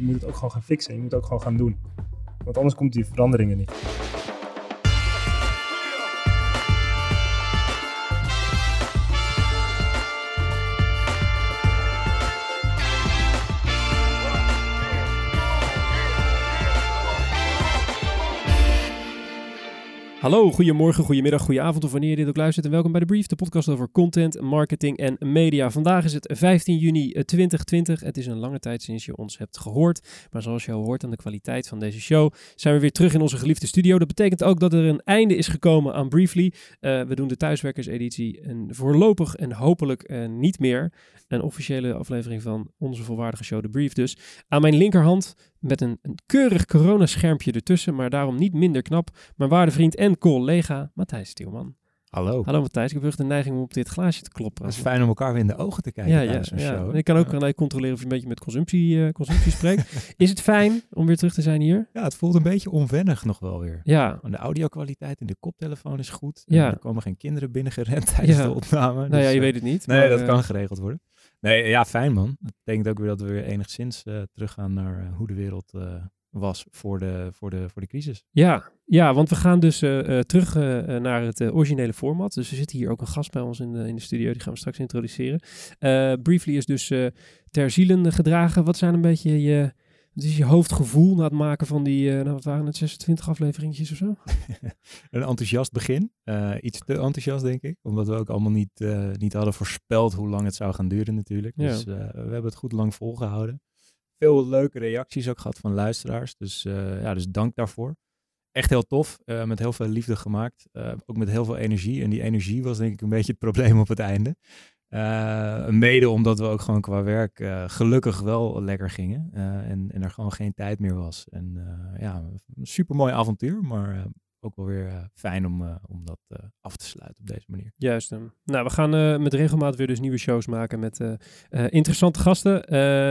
je moet het ook gewoon gaan fixen. Je moet het ook gewoon gaan doen. Want anders komt die veranderingen niet. Hallo, goedemorgen, goedemiddag, goedenavond of wanneer je dit ook luistert en welkom bij de Brief, de podcast over content, marketing en media. Vandaag is het 15 juni 2020. Het is een lange tijd sinds je ons hebt gehoord, maar zoals je al hoort aan de kwaliteit van deze show, zijn we weer terug in onze geliefde studio. Dat betekent ook dat er een einde is gekomen aan Briefly. Uh, we doen de thuiswerkerseditie en voorlopig en hopelijk uh, niet meer een officiële aflevering van onze volwaardige show, The Brief dus. Aan mijn linkerhand met een, een keurig coronaschermpje ertussen, maar daarom niet minder knap, mijn waarde vriend en collega Matthijs Stielman. Hallo. Hallo Matthijs, ik heb echt de neiging om op dit glaasje te kloppen. Het is fijn om elkaar weer in de ogen te kijken ja, ja, ja. show. ik kan ook ja. controleren of je een beetje met consumptie, uh, consumptie spreekt. is het fijn om weer terug te zijn hier? Ja, het voelt een beetje onwennig nog wel weer. Ja. De audio-kwaliteit in de koptelefoon is goed. Ja. Er komen geen kinderen binnengerend tijdens de opname. Nou dus, ja, je uh, weet het niet. Nee, maar, dat uh, kan geregeld worden. Nee, ja, fijn man. Dat betekent ook weer dat we weer enigszins uh, teruggaan naar uh, hoe de wereld uh, was voor de, voor, de, voor de crisis. Ja, ja want we gaan dus terug naar het originele format. Dus er zit hier ook een gast bij ons in de, in de studio, die gaan we straks introduceren. Briefly is dus ter zielen gedragen. Wat zijn een beetje je, wat is je hoofdgevoel na het maken van die, nou wat waren het, 26 afleveringetjes of zo? een enthousiast begin. Uh, iets te enthousiast, denk ik. Omdat we ook allemaal niet, uh, niet hadden voorspeld hoe lang het zou gaan duren natuurlijk. Ja. Dus uh, we hebben het goed lang volgehouden. Veel leuke reacties ook gehad van luisteraars. Dus, ja, dus dank daarvoor. Echt heel tof. met heel veel liefde gemaakt. ook met heel veel energie. En die energie was denk ik een beetje het probleem op het einde. Uh, mede omdat we ook gewoon qua werk uh, gelukkig wel lekker gingen. Uh, en, en er gewoon geen tijd meer was. En ja, een super mooi avontuur, maar ook wel weer fijn om, om dat af te sluiten op deze manier. Juist. nou, we gaan met regelmaat weer dus nieuwe shows maken met interessante gasten.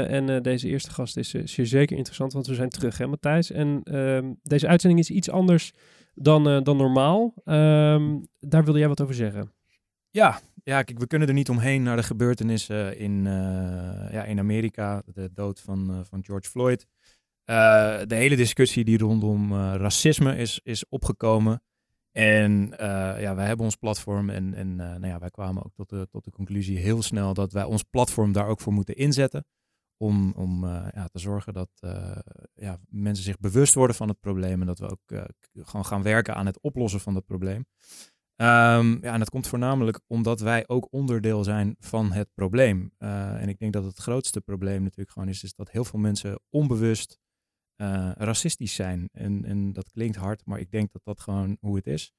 en deze eerste gast is zeer zeker interessant, want we zijn terug, hè Matthijs? En ehm, deze uitzending is iets anders dan, dan normaal. Ehm, daar wilde jij wat over zeggen. Ja, ja kijk, we kunnen er niet omheen naar de gebeurtenissen in, uh, ja, in Amerika. De dood van, uh, van George Floyd. De hele discussie die rondom racisme is, is opgekomen. En ja, wij hebben ons platform en, en nou ja, wij kwamen ook tot de, tot de conclusie heel snel dat wij ons platform daar ook voor moeten inzetten. Om, om ja, te zorgen dat ja, mensen zich bewust worden van het probleem en dat we ook gewoon gaan werken aan het oplossen van dat probleem. Um, ja, en dat komt voornamelijk omdat wij ook onderdeel zijn van het probleem. Uh, en ik denk dat het grootste probleem natuurlijk gewoon is, is dat heel veel mensen onbewust uh, racistisch zijn. En, en dat klinkt hard, maar ik denk dat dat gewoon hoe het is.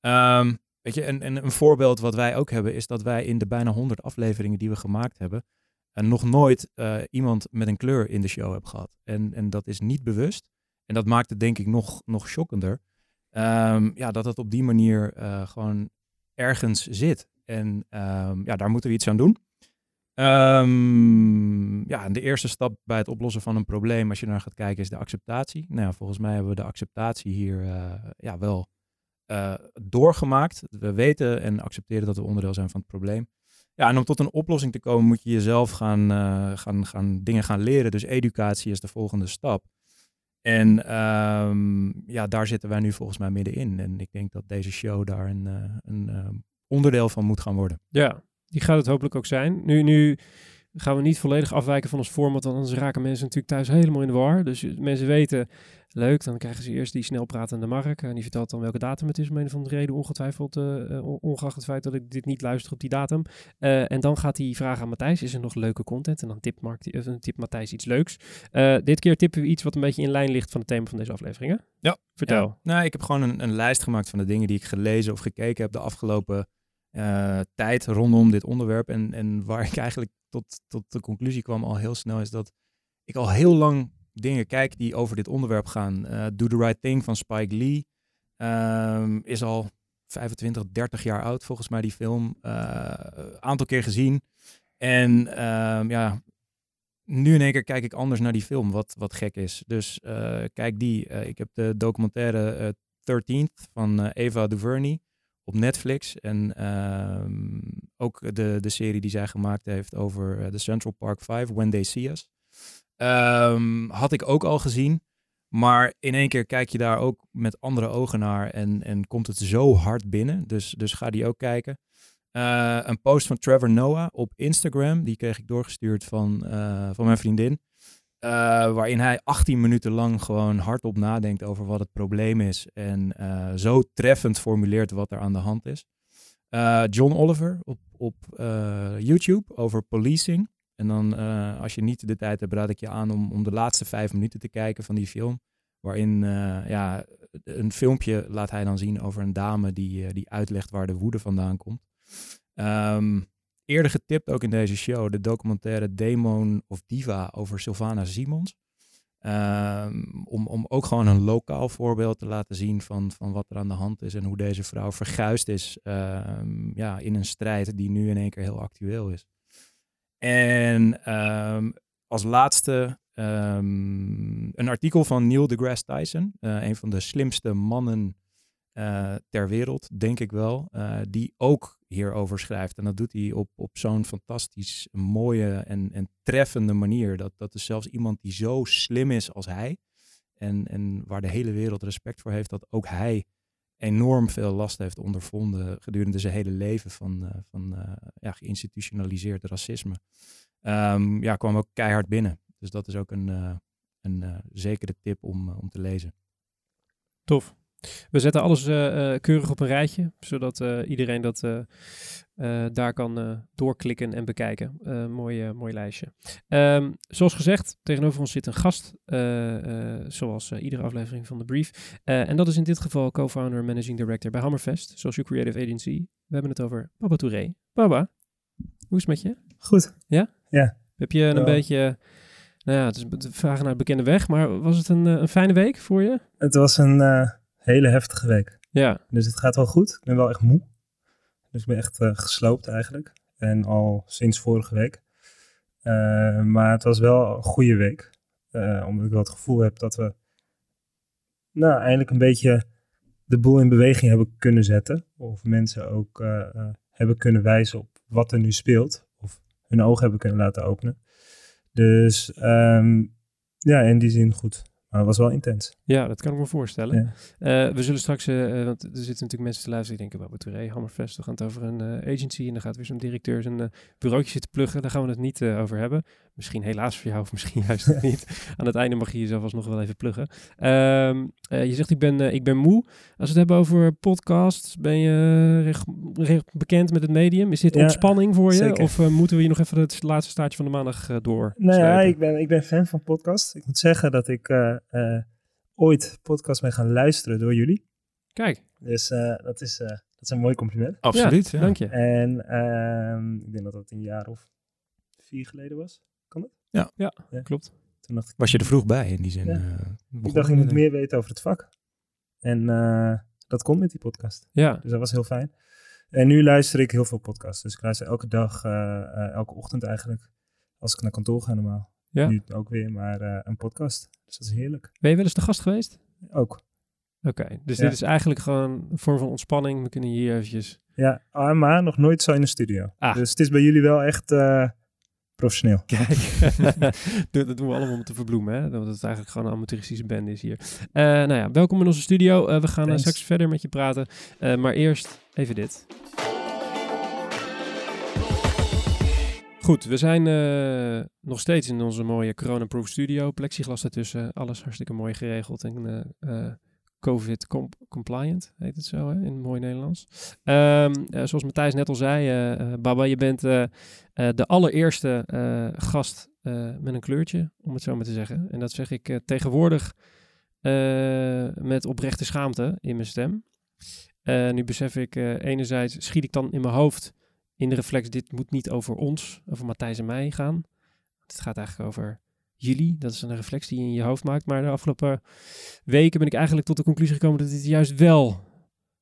Um, weet je, en, en een voorbeeld wat wij ook hebben, is dat wij in de bijna 100 afleveringen die we gemaakt hebben, uh, nog nooit iemand met een kleur in de show hebben gehad. En, en dat is niet bewust. En dat maakt het denk ik nog, nog shockender. Um, ja, dat het op die manier uh, gewoon ergens zit. En um, ja, daar moeten we iets aan doen. Um, ja, en de eerste stap bij het oplossen van een probleem, als je naar gaat kijken, is de acceptatie. Nou ja, volgens mij hebben we de acceptatie hier uh, ja, wel uh, doorgemaakt. We weten en accepteren dat we onderdeel zijn van het probleem. Ja, en om tot een oplossing te komen moet je jezelf gaan, gaan, gaan dingen gaan leren. Dus educatie is de volgende stap. En um, ja, daar zitten wij nu volgens mij middenin. En ik denk dat deze show daar een, uh, een uh, onderdeel van moet gaan worden. Ja, die gaat het hopelijk ook zijn. Nu, nu gaan we niet volledig afwijken van ons format, want anders raken mensen natuurlijk thuis helemaal in de war. Dus mensen weten, leuk, dan krijgen ze eerst die snelpratende Mark. En die vertelt dan welke datum het is, om een van de reden, ongetwijfeld, uh, ongeacht het feit dat ik dit niet luister op die datum. Uh, en dan gaat hij vragen aan Matthijs, is er nog leuke content? En dan tipt, Mark, tipt Matthijs iets leuks. Uh, dit keer tippen we iets wat een beetje in lijn ligt van het thema van deze aflevering, hè? Ja. Vertel. Ja. Nou, ik heb gewoon een, een lijst gemaakt van de dingen die ik gelezen of gekeken heb de afgelopen uh, tijd rondom dit onderwerp. En, en waar ik eigenlijk tot, tot de conclusie kwam al heel snel is dat ik al heel lang dingen kijk die over dit onderwerp gaan. Uh, Do the Right Thing van Spike Lee um, is al 25, 30 jaar oud volgens mij die film. Een uh, aantal keer gezien. En um, ja, nu in één keer kijk ik anders naar die film, wat, wat gek is. Dus uh, kijk die. ik heb de documentaire 13th van Eva DuVernay op Netflix. En um, ook de, de serie die zij gemaakt heeft over de uh, Central Park 5, When They See Us. Ehm, had ik ook al gezien. Maar in één keer kijk je daar ook met andere ogen naar en, en komt het zo hard binnen. Dus, dus ga die ook kijken. Eh, een post van Trevor Noah op Instagram, die kreeg ik doorgestuurd van, eh, van mijn vriendin. Eh, waarin hij 18 minuten lang gewoon hardop nadenkt over wat het probleem is. En zo treffend formuleert wat er aan de hand is. John Oliver op, op YouTube over policing. En dan, als je niet de tijd hebt, raad ik je aan om, om de laatste vijf minuten te kijken van die film. Waarin ja, een filmpje laat hij dan zien over een dame die, die uitlegt waar de woede vandaan komt. Um, eerder getipt ook in deze show de documentaire Demon of Diva over Sylvana Simons. Um, om, om ook gewoon een lokaal voorbeeld te laten zien van, van wat er aan de hand is en hoe deze vrouw verguisd is um, ja, in een strijd die nu in één keer heel actueel is. En um, als laatste een artikel van Neil deGrasse Tyson, uh, een van de slimste mannen uh, ter wereld, denk ik wel, uh, die ook hierover schrijft. En dat doet hij op, op zo'n fantastisch mooie en, en treffende manier. Dat, dat is zelfs iemand die zo slim is als hij. En, en waar de hele wereld respect voor heeft, dat ook hij enorm veel last heeft ondervonden gedurende zijn hele leven van, uh, van uh, ja, geïnstitutionaliseerd racisme. Um, ja, kwam ook keihard binnen. Dus dat is ook een, uh, een zekere tip om, om te lezen. Tof. We zetten alles uh, keurig op een rijtje, zodat uh, iedereen dat daar kan doorklikken en bekijken. mooi, mooi lijstje. Um, zoals gezegd, tegenover ons zit een gast, zoals iedere aflevering van de Brief. en dat is in dit geval co-founder en managing director bij Hammerfest, Social Creative Agency. We hebben het over Baba Touré. Baba, hoe is het met je? Goed. Ja? Ja. Heb je een beetje... Nou ja, het is vragen naar het bekende weg, maar was het een, een fijne week voor je? Het was een hele heftige week. Ja. Dus het gaat wel goed. Ik ben wel echt moe. Dus ik ben echt uh, gesloopt eigenlijk. En al sinds vorige week. Uh, maar het was wel een goede week. Uh, omdat ik wel het gevoel heb dat we nou, eindelijk een beetje de boel in beweging hebben kunnen zetten. Of mensen ook hebben kunnen wijzen op wat er nu speelt. Of hun ogen hebben kunnen laten openen. Dus um, ja, in die zin goed. Maar het was wel intens. Ja, dat kan ik me voorstellen. Ja. Uh, we zullen straks, uh, want er zitten natuurlijk mensen te luisteren die denken, Babbe Touré, Hammerfest, we gaan het over een uh, agency en dan gaat weer zo'n directeur zijn bureautje zitten pluggen. Daar gaan we het niet over hebben. Misschien helaas voor jou of misschien juist niet. Aan het einde mag je jezelf alsnog wel even pluggen. Um, je zegt, ik ben, ik ben moe. Als we het hebben over podcasts, ben je recht, recht bekend met het medium? Is dit ja, ontspanning voor je? Zeker. Of moeten we je nog even het laatste staartje van de maandag door? Nou ja, ik ben, ik ben fan van podcasts. Ik moet zeggen dat ik ooit podcast mee gaan luisteren door jullie. Kijk. Dus uh, dat, is, dat is een mooi compliment. Absoluut, ja, dank je. En ehm, ik denk dat dat een jaar of vier geleden was. Kan dat? Ja, ja, ja. klopt. Toen dacht ik, was je er vroeg bij in die zin? ik dacht, ik moet meer weten over het vak. En dat kon met die podcast. Ja. Dus dat was heel fijn. En nu luister ik heel veel podcasts. Dus ik luister elke dag, elke ochtend eigenlijk. Als ik naar kantoor ga normaal. Ja. Nu ook weer, maar uh, een podcast. Dus dat is heerlijk. Ben je wel eens de gast geweest? Ook. Oké, okay, dus ja. dit is eigenlijk gewoon een vorm van ontspanning. We kunnen hier eventjes... Ja, maar nog nooit zo in de studio. Ah. Dus het is bij jullie wel echt uh, professioneel. Kijk, dat doen we allemaal om te verbloemen. Hè? Dat het eigenlijk gewoon een amateuristische band is hier. Uh, nou ja, welkom in onze studio. we gaan straks verder met je praten. maar eerst even dit. Goed, we zijn uh, nog steeds in onze mooie corona-proof studio. Plexiglas ertussen, alles hartstikke mooi geregeld en uh, uh, COVID-compliant, heet het zo hè, in mooi Nederlands. Um, zoals Matthijs net al zei, Baba, je bent de allereerste gast met een kleurtje, om het zo maar te zeggen. En dat zeg ik tegenwoordig met oprechte schaamte in mijn stem. nu besef ik, enerzijds schiet ik dan in mijn hoofd in de reflex, dit moet niet over ons, over Matthijs en mij gaan. Het gaat eigenlijk over jullie. Dat is een reflex die je in je hoofd maakt. Maar de afgelopen weken ben ik eigenlijk tot de conclusie gekomen dat dit juist wel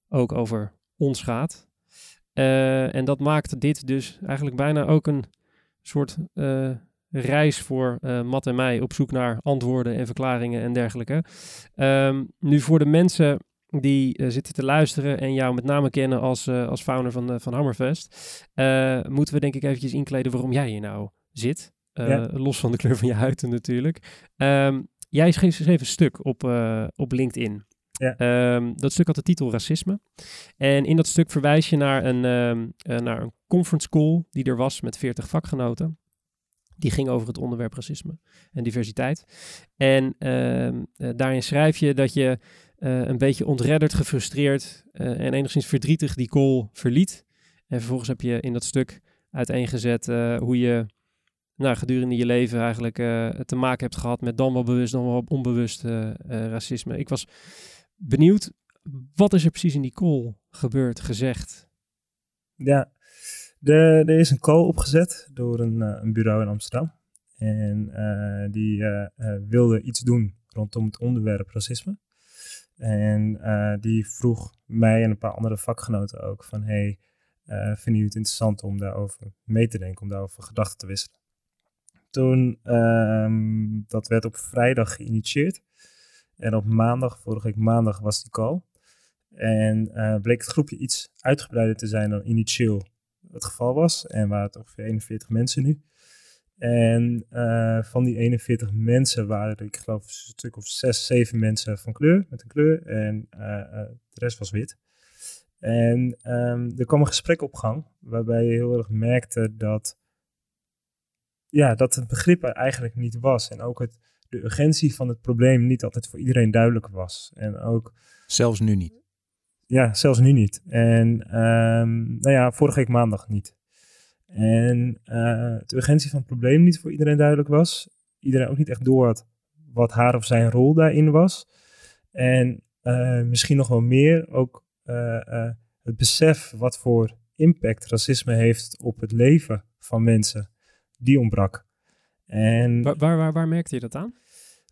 ook over ons gaat. Uh, en dat maakt dit dus eigenlijk bijna ook een soort uh, reis voor uh, Matt en mij op zoek naar antwoorden en verklaringen en dergelijke. Um, nu voor de mensen die uh, zitten te luisteren en jou met name kennen als, uh, als founder van, uh, van Hammerfest, moeten we denk ik eventjes inkleden waarom jij hier nou zit. Eh, Ja. Los van de kleur van je huid natuurlijk. Ehm, jij schreef, schreef een stuk op, eh, op LinkedIn. Ja. Ehm, dat stuk had de titel Racisme. En in dat stuk verwijs je naar een, ehm, eh, naar een conference call die er was met 40 vakgenoten. Die ging over het onderwerp racisme en diversiteit. En eh, daarin schrijf je dat je eh, een beetje ontredderd, gefrustreerd eh, en enigszins verdrietig die call verliet. En vervolgens heb je in dat stuk uiteengezet eh, hoe je nou, gedurende je leven eigenlijk eh, te maken hebt gehad met dan wel bewust, dan wel onbewust eh, eh, racisme. Ik was benieuwd, wat is er precies in die call gebeurd, gezegd? Ja, er is een call opgezet door een, eh, een bureau in Amsterdam. En eh, die eh, eh, wilde iets doen rondom het onderwerp racisme. En eh, die vroeg mij en een paar andere vakgenoten ook van... hey, eh, vinden jullie het interessant om daarover mee te denken, om daarover gedachten te wisselen? Toen, ehm, dat werd op vrijdag geïnitieerd. En op maandag, vorige week maandag, was die call. En eh, bleek het groepje iets uitgebreider te zijn dan initieel het geval was. En waren het ongeveer 41 mensen nu. En eh, van die 41 mensen waren er, ik geloof, een stuk of 6, 7 mensen van kleur, met een kleur. En eh, eh, de rest was wit. En ehm, er kwam een gesprek op gang, waarbij je heel erg merkte dat, ja, dat het begrip er eigenlijk niet was. En ook het, de urgentie van het probleem niet altijd voor iedereen duidelijk was. En ook Zelfs nu niet. ja, zelfs nu niet. En ehm, nou ja, vorige week maandag niet. En eh, de urgentie van het probleem niet voor iedereen duidelijk was. Iedereen ook niet echt door had wat haar of zijn rol daarin was. En eh, misschien nog wel meer ook eh, het besef wat voor impact racisme heeft op het leven van mensen. Die ontbrak. En Waar, waar, waar, waar merkte je dat aan?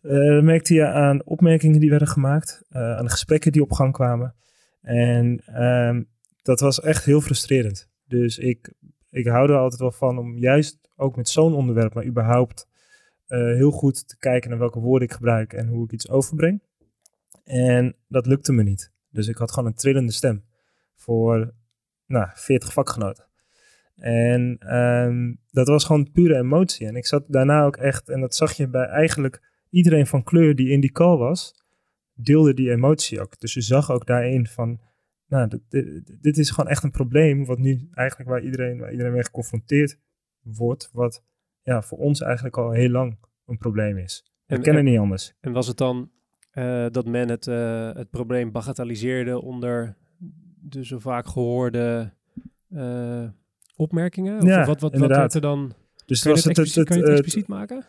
dat merkte je aan opmerkingen die werden gemaakt, aan de gesprekken die op gang kwamen. En ehm, dat was echt heel frustrerend. Dus ik, ik hou er altijd wel van om juist ook met zo'n onderwerp, maar überhaupt eh, heel goed te kijken naar welke woorden ik gebruik en hoe ik iets overbreng. En dat lukte me niet. Dus ik had gewoon een trillende stem voor nou, 40 vakgenoten. En ehm, dat was gewoon pure emotie. En ik zat daarna ook echt, en dat zag je bij eigenlijk iedereen van kleur die in die call was, deelde die emotie ook. Dus je zag ook daarin van, nou, dit, dit, dit is gewoon echt een probleem, wat nu eigenlijk waar iedereen, waar iedereen mee geconfronteerd wordt, wat ja, voor ons eigenlijk al heel lang een probleem is. We En- kennen en- niet anders. En was het dan eh, dat men het, eh, het probleem bagatelliseerde onder de zo vaak gehoorde eh, opmerkingen? Ja, of wat, wat, wat inderdaad. werd er dan? Dus Kun je was het het, expliciet, kan je het expliciet maken?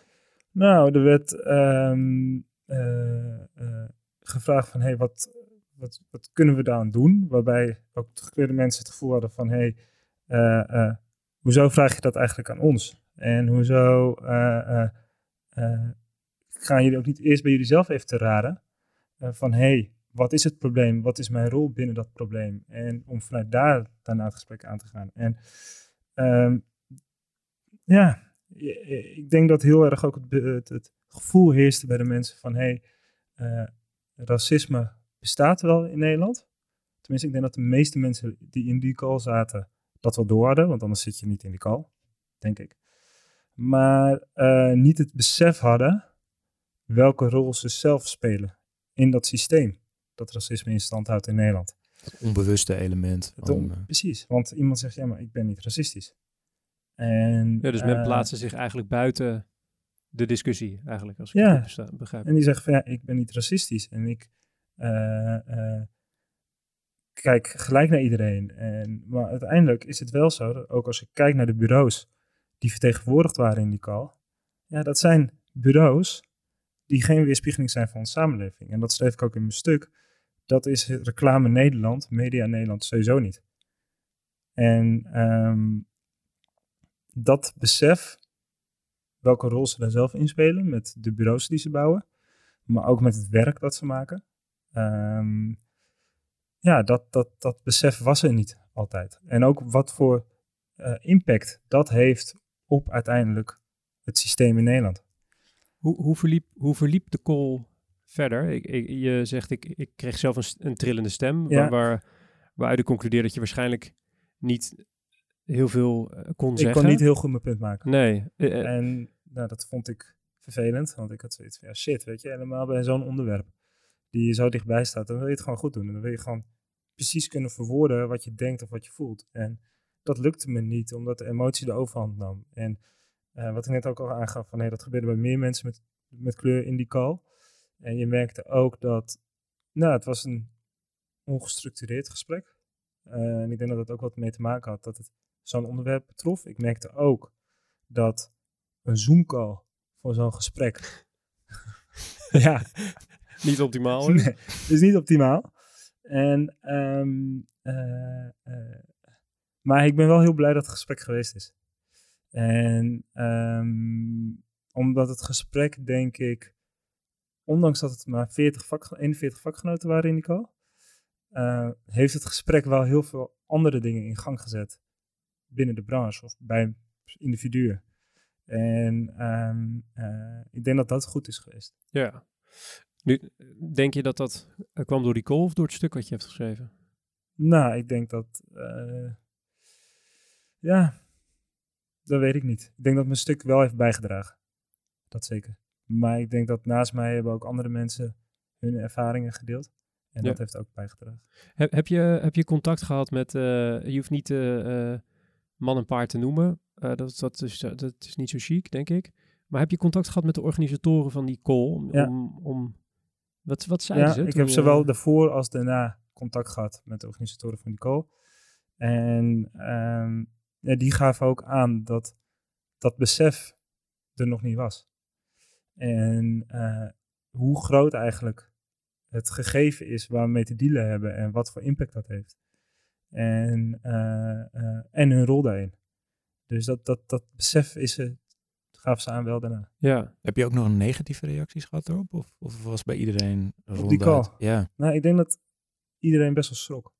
Nou, er werd ehm, eh, eh, gevraagd van, hey, wat, wat, wat kunnen we daaraan doen? Waarbij ook de gekleurde mensen het gevoel hadden van, hey, eh, eh, hoezo vraag je dat eigenlijk aan ons? En hoezo eh, gaan jullie ook niet eerst bij jullie zelf even te raden? van, hey, wat is het probleem? Wat is mijn rol binnen dat probleem? En om vanuit daar daarna het gesprek aan te gaan. En ehm, ja, ik denk dat heel erg ook het, het, gevoel heerste bij de mensen van hey, eh, racisme bestaat wel in Nederland. Tenminste, ik denk dat de meeste mensen die in die call zaten dat wel door hadden, want anders zit je niet in die call, denk ik. Maar eh, niet het besef hadden welke rol ze zelf spelen in dat systeem dat racisme in stand houdt in Nederland. Dat onbewuste element. Het van, on- eh, precies, want iemand zegt ja, maar ik ben niet racistisch. En, Ja, dus men eh, plaatste zich eigenlijk buiten de discussie, eigenlijk, als ik Ja. het begrijp. En die zegt van ja, ik ben niet racistisch. En ik kijk gelijk naar iedereen. En, maar uiteindelijk is het wel zo, dat ook als ik kijk naar de bureaus die vertegenwoordigd waren in die call. Ja, dat zijn bureaus die geen weerspiegeling zijn van onze samenleving. En dat schreef ik ook in mijn stuk. Dat is reclame Nederland, media Nederland sowieso niet. En ehm, dat besef, welke rol ze daar zelf in spelen met de bureaus die ze bouwen, maar ook met het werk dat ze maken. Ehm, ja, dat, dat, dat besef was er niet altijd. En ook wat voor eh, impact dat heeft op uiteindelijk het systeem in Nederland. Hoe, hoe, verliep, hoe verliep de call verder? Ik, ik, je zegt, ik, ik kreeg zelf een, een trillende stem, Ja. waar, waar, waaruit ik concludeer dat je waarschijnlijk niet heel veel eh, kon Ik zeggen. kon niet heel goed mijn punt maken. Nee, eh, En nou, dat vond ik vervelend, want ik had zoiets van, ja shit, weet je, helemaal bij zo'n onderwerp die je zo dichtbij staat, dan wil je het gewoon goed doen. En dan wil je gewoon precies kunnen verwoorden wat je denkt of wat je voelt. En dat lukte me niet, omdat de emotie de overhand nam. En uh, wat ik net ook al aangaf, van, hey, dat gebeurde bij meer mensen met, met kleur in die call. En je merkte ook dat, nou, het was een ongestructureerd gesprek. Uh, en ik denk dat het ook wat mee te maken had dat het zo'n onderwerp betrof. Ik merkte ook dat een Zoom-call voor zo'n gesprek. ja. Niet optimaal. nee, het is niet optimaal. En, um, uh, uh, maar ik ben wel heel blij dat het gesprek geweest is. En um, omdat het gesprek, denk ik, ondanks dat het maar 40 vak, 41 vakgenoten waren in die call, uh, heeft het gesprek wel heel veel andere dingen in gang gezet binnen de branche of bij individuen. En um, uh, ik denk dat dat goed is geweest. Ja. Nu, denk je dat dat kwam door die call of door het stuk wat je hebt geschreven? Nou, ik denk dat. Uh, ja, dat weet ik niet. Ik denk dat mijn stuk wel heeft bijgedragen. Dat zeker. Maar ik denk dat naast mij hebben ook andere mensen hun ervaringen gedeeld. En ja. dat heeft ook bijgedragen. Heb, heb, je, heb je contact gehad met. Uh, je hoeft niet uh, man en paard te noemen. Dat, dat, is, dat is niet zo chic, denk ik. Maar heb je contact gehad met de organisatoren van die call? Om, ja. om, om wat, wat zeiden ja, ze? Ik heb zowel daarvoor als daarna contact gehad met de organisatoren van die call. En um, ja, die gaven ook aan dat dat besef er nog niet was. En uh, hoe groot eigenlijk het gegeven is waar we mee te dealen hebben en wat voor impact dat heeft. En, uh, uh, en hun rol daarin. Dus dat, dat, dat besef is ze, gaven ze aan wel daarna. Ja. Heb je ook nog negatieve reacties gehad erop? Of, of was bij iedereen Op die call? Ja. Nou, ik denk dat iedereen best wel schrok.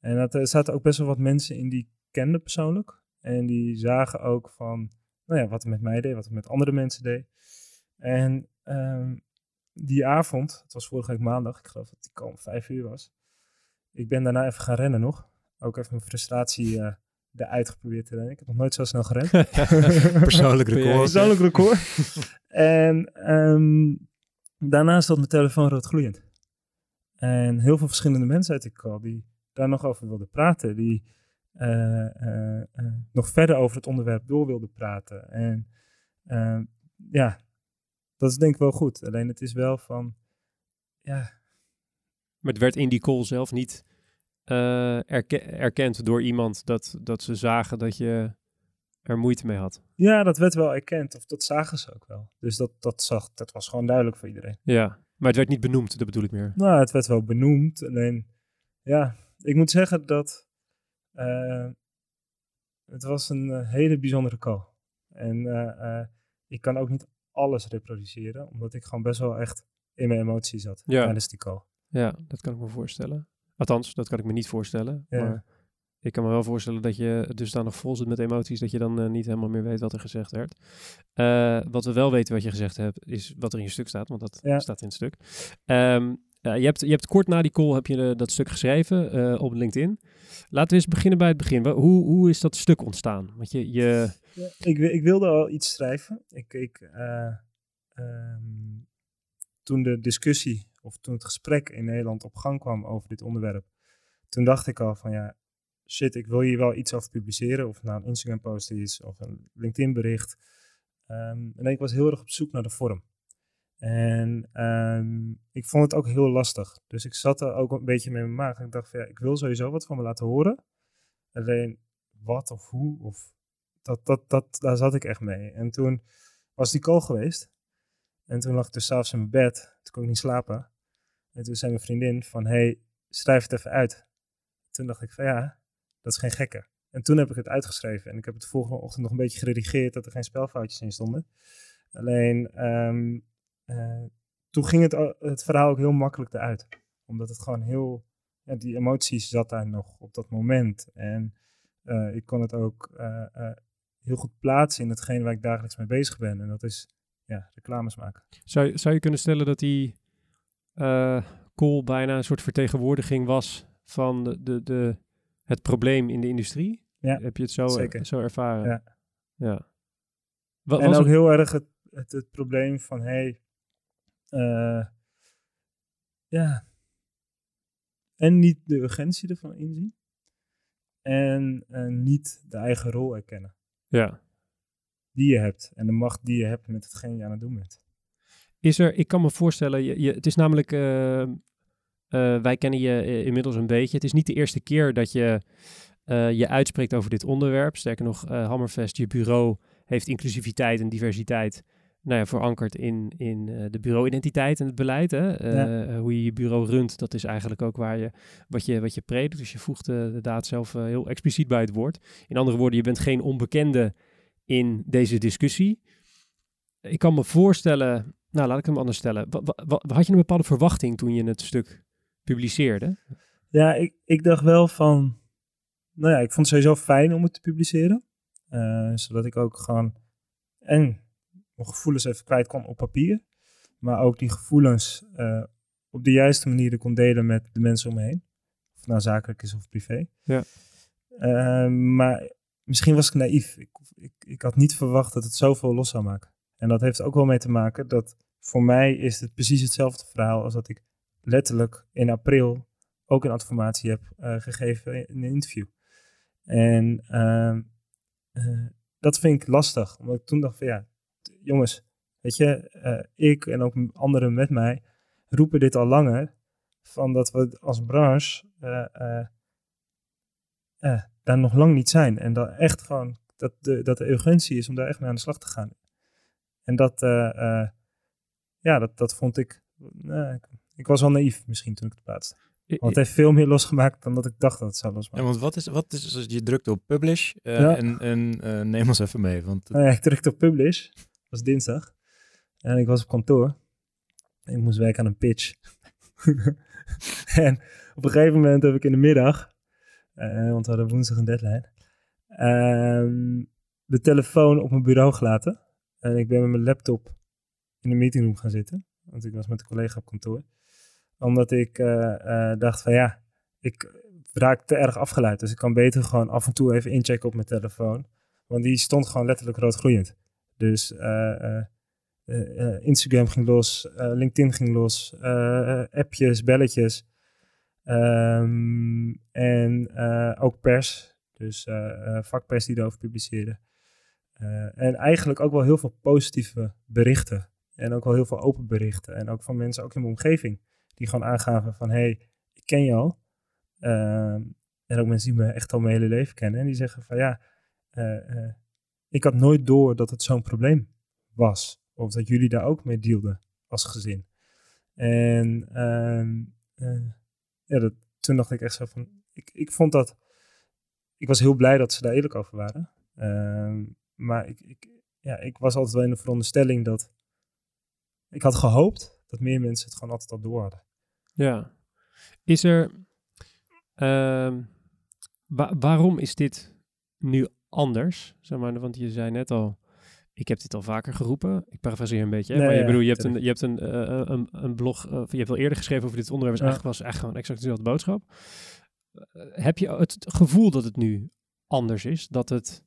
En dat, er zaten ook best wel wat mensen in die kenden persoonlijk. En die zagen ook van, nou ja, wat het met mij deed, wat het met andere mensen deed. En um, die avond, het was vorige week maandag, ik geloof dat die call om vijf uur was. Ik ben daarna even gaan rennen nog. Ook even mijn frustratie uh, eruit geprobeerd te rennen. Ik heb nog nooit zo snel gerend. Persoonlijk record. Persoonlijk record. en um, daarna stond mijn telefoon rood gloeiend. En heel veel verschillende mensen uit die call die daar nog over wilden praten. Die uh, uh, nog verder over het onderwerp door wilden praten. En ja, dat is denk ik wel goed. Alleen het is wel van, ja. Maar het werd in die call zelf niet uh, erke erkend door iemand dat, dat ze zagen dat je er moeite mee had. Ja, dat werd wel erkend. Of dat zagen ze ook wel. Dus dat, dat, zag, dat was gewoon duidelijk voor iedereen. Ja, maar het werd niet benoemd, dat bedoel ik meer. Nou, het werd wel benoemd. Alleen, ja, ik moet zeggen dat uh, het was een uh, hele bijzondere call. En uh, ik kan ook niet alles reproduceren, omdat ik gewoon best wel echt in mijn emotie zat ja. tijdens die call. Ja, dat kan ik me voorstellen. Althans, dat kan ik me niet voorstellen. Ja. Maar ik kan me wel voorstellen dat je dus dan nog vol zit met emoties, dat je dan uh, niet helemaal meer weet wat er gezegd werd. Uh, wat we wel weten wat je gezegd hebt, is wat er in je stuk staat, want dat ja. staat in het stuk. Um, uh, je, hebt, je hebt kort na die call heb je dat stuk geschreven op LinkedIn. Laten we eens beginnen bij het begin. Hoe, hoe is dat stuk ontstaan? Want je, je... Ja, ik, ik, wilde al iets schrijven. Ik, ik, um, toen de discussie of toen het gesprek in Nederland op gang kwam over dit onderwerp, toen dacht ik al van ja, shit, ik wil hier wel iets over publiceren. Of nou een Instagram post is of een LinkedIn bericht. Um, en ik was heel erg op zoek naar de vorm. En um, ik vond het ook heel lastig. Dus ik zat er ook een beetje mee in mijn maag. En ik dacht van ja, ik wil sowieso wat van me laten horen. Alleen wat of hoe, of dat, dat, dat, daar zat ik echt mee. En toen was die call geweest. En toen lag ik dus s'avonds in mijn bed. Toen kon ik niet slapen. En toen zei mijn vriendin van, hey, schrijf het even uit. Toen dacht ik van ja, dat is geen gekke. En toen heb ik het uitgeschreven. En ik heb het de volgende ochtend nog een beetje geredigeerd dat er geen spelfoutjes in stonden. Alleen, um, uh, toen ging het, het verhaal ook heel makkelijk eruit. Omdat het gewoon heel, ja, die emoties zat daar nog op dat moment. En uh, ik kon het ook uh, heel goed plaatsen in hetgeen waar ik dagelijks mee bezig ben. En dat is ja, reclames maken. Zou, zou je kunnen stellen dat die call bijna een soort vertegenwoordiging was van de, de, de, het probleem in de industrie? Ja, Heb je het zo, zo ervaren? Ja. ja. Wa- en was ook het- heel erg het, het, het probleem van, hey, eh, ja, en niet de urgentie ervan inzien. En eh, niet de eigen rol erkennen ja. die je hebt. En de macht die je hebt met hetgeen je aan het doen bent. Is er, ik kan me voorstellen, je, je, het is namelijk, eh, eh, wij kennen je eh, inmiddels een beetje. Het is niet de eerste keer dat je je uitspreekt over dit onderwerp. Sterker nog, Hammerfest, je bureau, heeft inclusiviteit en diversiteit nou ja, verankerd in, in de bureauidentiteit en het beleid. Hè? Ja. Hoe je je bureau runt, dat is eigenlijk ook waar je, wat, je, wat je predikt. Dus je voegt de daad zelf heel expliciet bij het woord. In andere woorden, je bent geen onbekende in deze discussie. Ik kan me voorstellen, nou laat ik hem anders stellen. Had je een bepaalde verwachting toen je het stuk publiceerde? Ja, ik, ik dacht wel van, nou ja, ik vond het sowieso fijn om het te publiceren. Eh, zodat ik ook gewoon, en mijn gevoelens even kwijt kon op papier. Maar ook die gevoelens eh, op de juiste manier kon delen met de mensen om me heen. Of nou zakelijk is of privé. Ja. Eh, maar misschien was ik naïef. Ik, ik, ik had niet verwacht dat het zoveel los zou maken. En dat heeft ook wel mee te maken dat voor mij is het precies hetzelfde verhaal als dat ik letterlijk in april ook een adformatie heb eh, gegeven in een interview. En ehm, eh, dat vind ik lastig, omdat ik toen dacht van ja, jongens, weet je, eh, ik en ook anderen met mij roepen dit al langer, van dat we als branche daar nog lang niet zijn. En dat echt gewoon, dat de, dat de urgentie is om daar echt mee aan de slag te gaan. En dat, eh, eh, ja, dat, dat vond ik, nou, ik, was wel naïef misschien toen ik het plaatste. Want het heeft veel meer losgemaakt dan dat ik dacht dat het zou Ja, losmaken. want wat is, wat is als je drukt op publish eh, Ja. en, en eh, neem ons even mee. Want Nou ja, ik drukte op publish. Dat was dinsdag. En ik was op kantoor. Ik moest werken aan een pitch. en op een gegeven moment heb ik in de middag, eh, want we hadden woensdag een deadline, ehm, de telefoon op mijn bureau gelaten. En ik ben met mijn laptop in de meetingroom gaan zitten. Want ik was met een collega op kantoor. Omdat ik eh, eh, dacht van ja, ik raak te erg afgeleid. Dus ik kan beter gewoon af en toe even inchecken op mijn telefoon. Want die stond gewoon letterlijk roodgloeiend. Dus eh, Instagram ging los, LinkedIn ging los, appjes, belletjes. Ehm, en ook pers, dus vakpers die erover publiceerde. Eh, en eigenlijk ook wel heel veel positieve berichten. En ook wel heel veel open berichten. En ook van mensen, ook in mijn omgeving, die gewoon aangaven van... hey, ik ken je al. Ehm, en ook mensen die me echt al mijn hele leven kennen. En die zeggen van ja, eh, eh, ik had nooit door dat het zo'n probleem was. Of dat jullie daar ook mee dealden als gezin. En ehm, eh, ja, dat, toen dacht ik echt zo van, ik, ik vond dat, ik was heel blij dat ze daar eerlijk over waren. Ehm, maar ik, ik, ja, ik was altijd wel in de veronderstelling dat, ik had gehoopt dat meer mensen het gewoon altijd al door hadden. Ja. Is er. ehm, wa- waarom is dit nu anders? Zeg maar, want je zei net al. Ik heb dit al vaker geroepen. Ik parafraseer een beetje. Hè? Nee, maar je, ja, bedoel, je hebt een, je hebt een, eh, een, een blog. eh, je hebt wel eerder geschreven over dit onderwerp. Dus Ja. eigenlijk was echt gewoon exact dezelfde boodschap. Eh, heb je het gevoel dat het nu anders is? Dat het.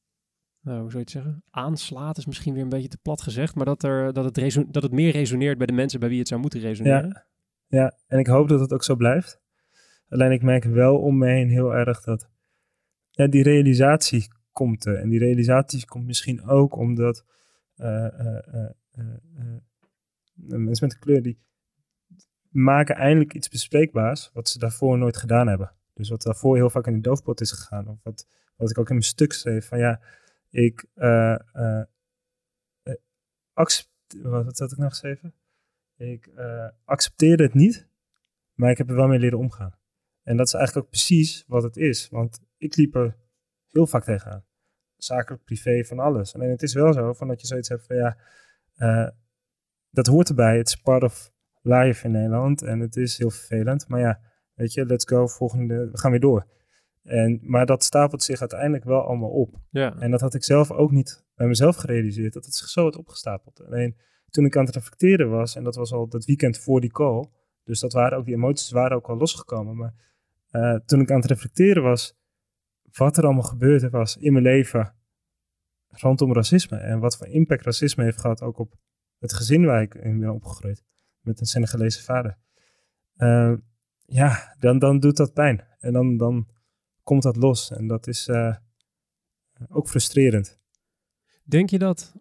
Nou, hoe zou je het zeggen? Aanslaat is misschien weer een beetje te plat gezegd. Maar dat, er, dat, het, dat het meer resoneert bij de mensen bij wie het zou moeten resoneren. Ja, ja, en ik hoop dat het ook zo blijft. Alleen ik merk wel om me heen heel erg dat die realisatie komt. En die realisatie komt misschien ook omdat eh, eh, eh, mensen met kleur die maken eindelijk iets bespreekbaars wat ze daarvoor nooit gedaan hebben. Dus wat daarvoor heel vaak in de doofpot is gegaan. Of wat, wat ik ook in mijn stuk schreef van ja, ik eh, eh, eh, accept- wat, had ik nou geschreven? Ik eh, accepteerde het niet, maar ik heb er wel mee leren omgaan. En dat is eigenlijk ook precies wat het is. Want ik liep er heel vaak tegenaan. Zakelijk, privé, van alles. Alleen het is wel zo van dat je zoiets hebt van ja, dat hoort erbij. Het is part of life in Nederland en het is heel vervelend. Maar ja, weet je, let's go, volgende, we gaan weer door. En, maar dat stapelt zich uiteindelijk wel allemaal op. Ja. En dat had ik zelf ook niet bij mezelf gerealiseerd, dat het zich zo had opgestapeld. Alleen toen ik aan het reflecteren was, en dat was al dat weekend voor die call, dus dat waren ook, die emoties waren ook al losgekomen. Maar eh, toen ik aan het reflecteren was, wat er allemaal gebeurd was in mijn leven, rondom racisme en wat voor impact racisme heeft gehad ook op het gezin waar ik in ben opgegroeid. Met een Senegalese vader. Uh, ja, dan, dan doet dat pijn. En dan, dan komt dat los. En dat is uh, ook frustrerend. Denk je dat,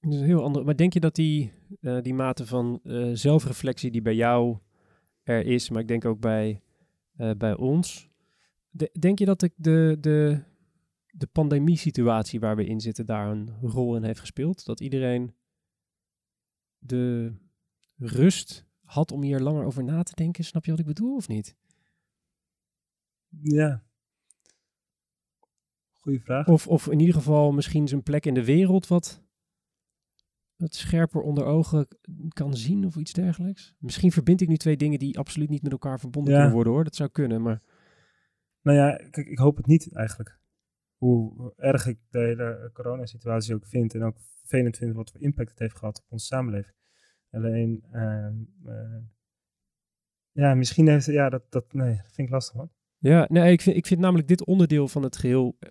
is een heel ander, maar denk je dat die, uh, die mate van uh, zelfreflectie die bij jou er is, maar ik denk ook bij, bij ons, de, denk je dat de, de, de, de pandemie-situatie waar we in zitten daar een rol in heeft gespeeld? Dat iedereen de rust had om hier langer over na te denken. Snap je wat ik bedoel of niet? Ja. Goeie vraag. Of, of in ieder geval misschien zijn plek in de wereld wat, wat scherper onder ogen kan zien of iets dergelijks. Misschien verbind ik nu twee dingen die absoluut niet met elkaar verbonden ja. kunnen worden hoor. Dat zou kunnen, maar... Nou ja, kijk, ik hoop het niet eigenlijk. Hoe erg ik de hele coronasituatie ook vind en ook vervelend vind wat voor impact het heeft gehad op onze samenleving. Alleen, uh, ja, misschien heeft ja, dat, dat, nee, dat vind ik lastig man. Ja, nee, ik vind, ik vind namelijk dit onderdeel van het geheel eh,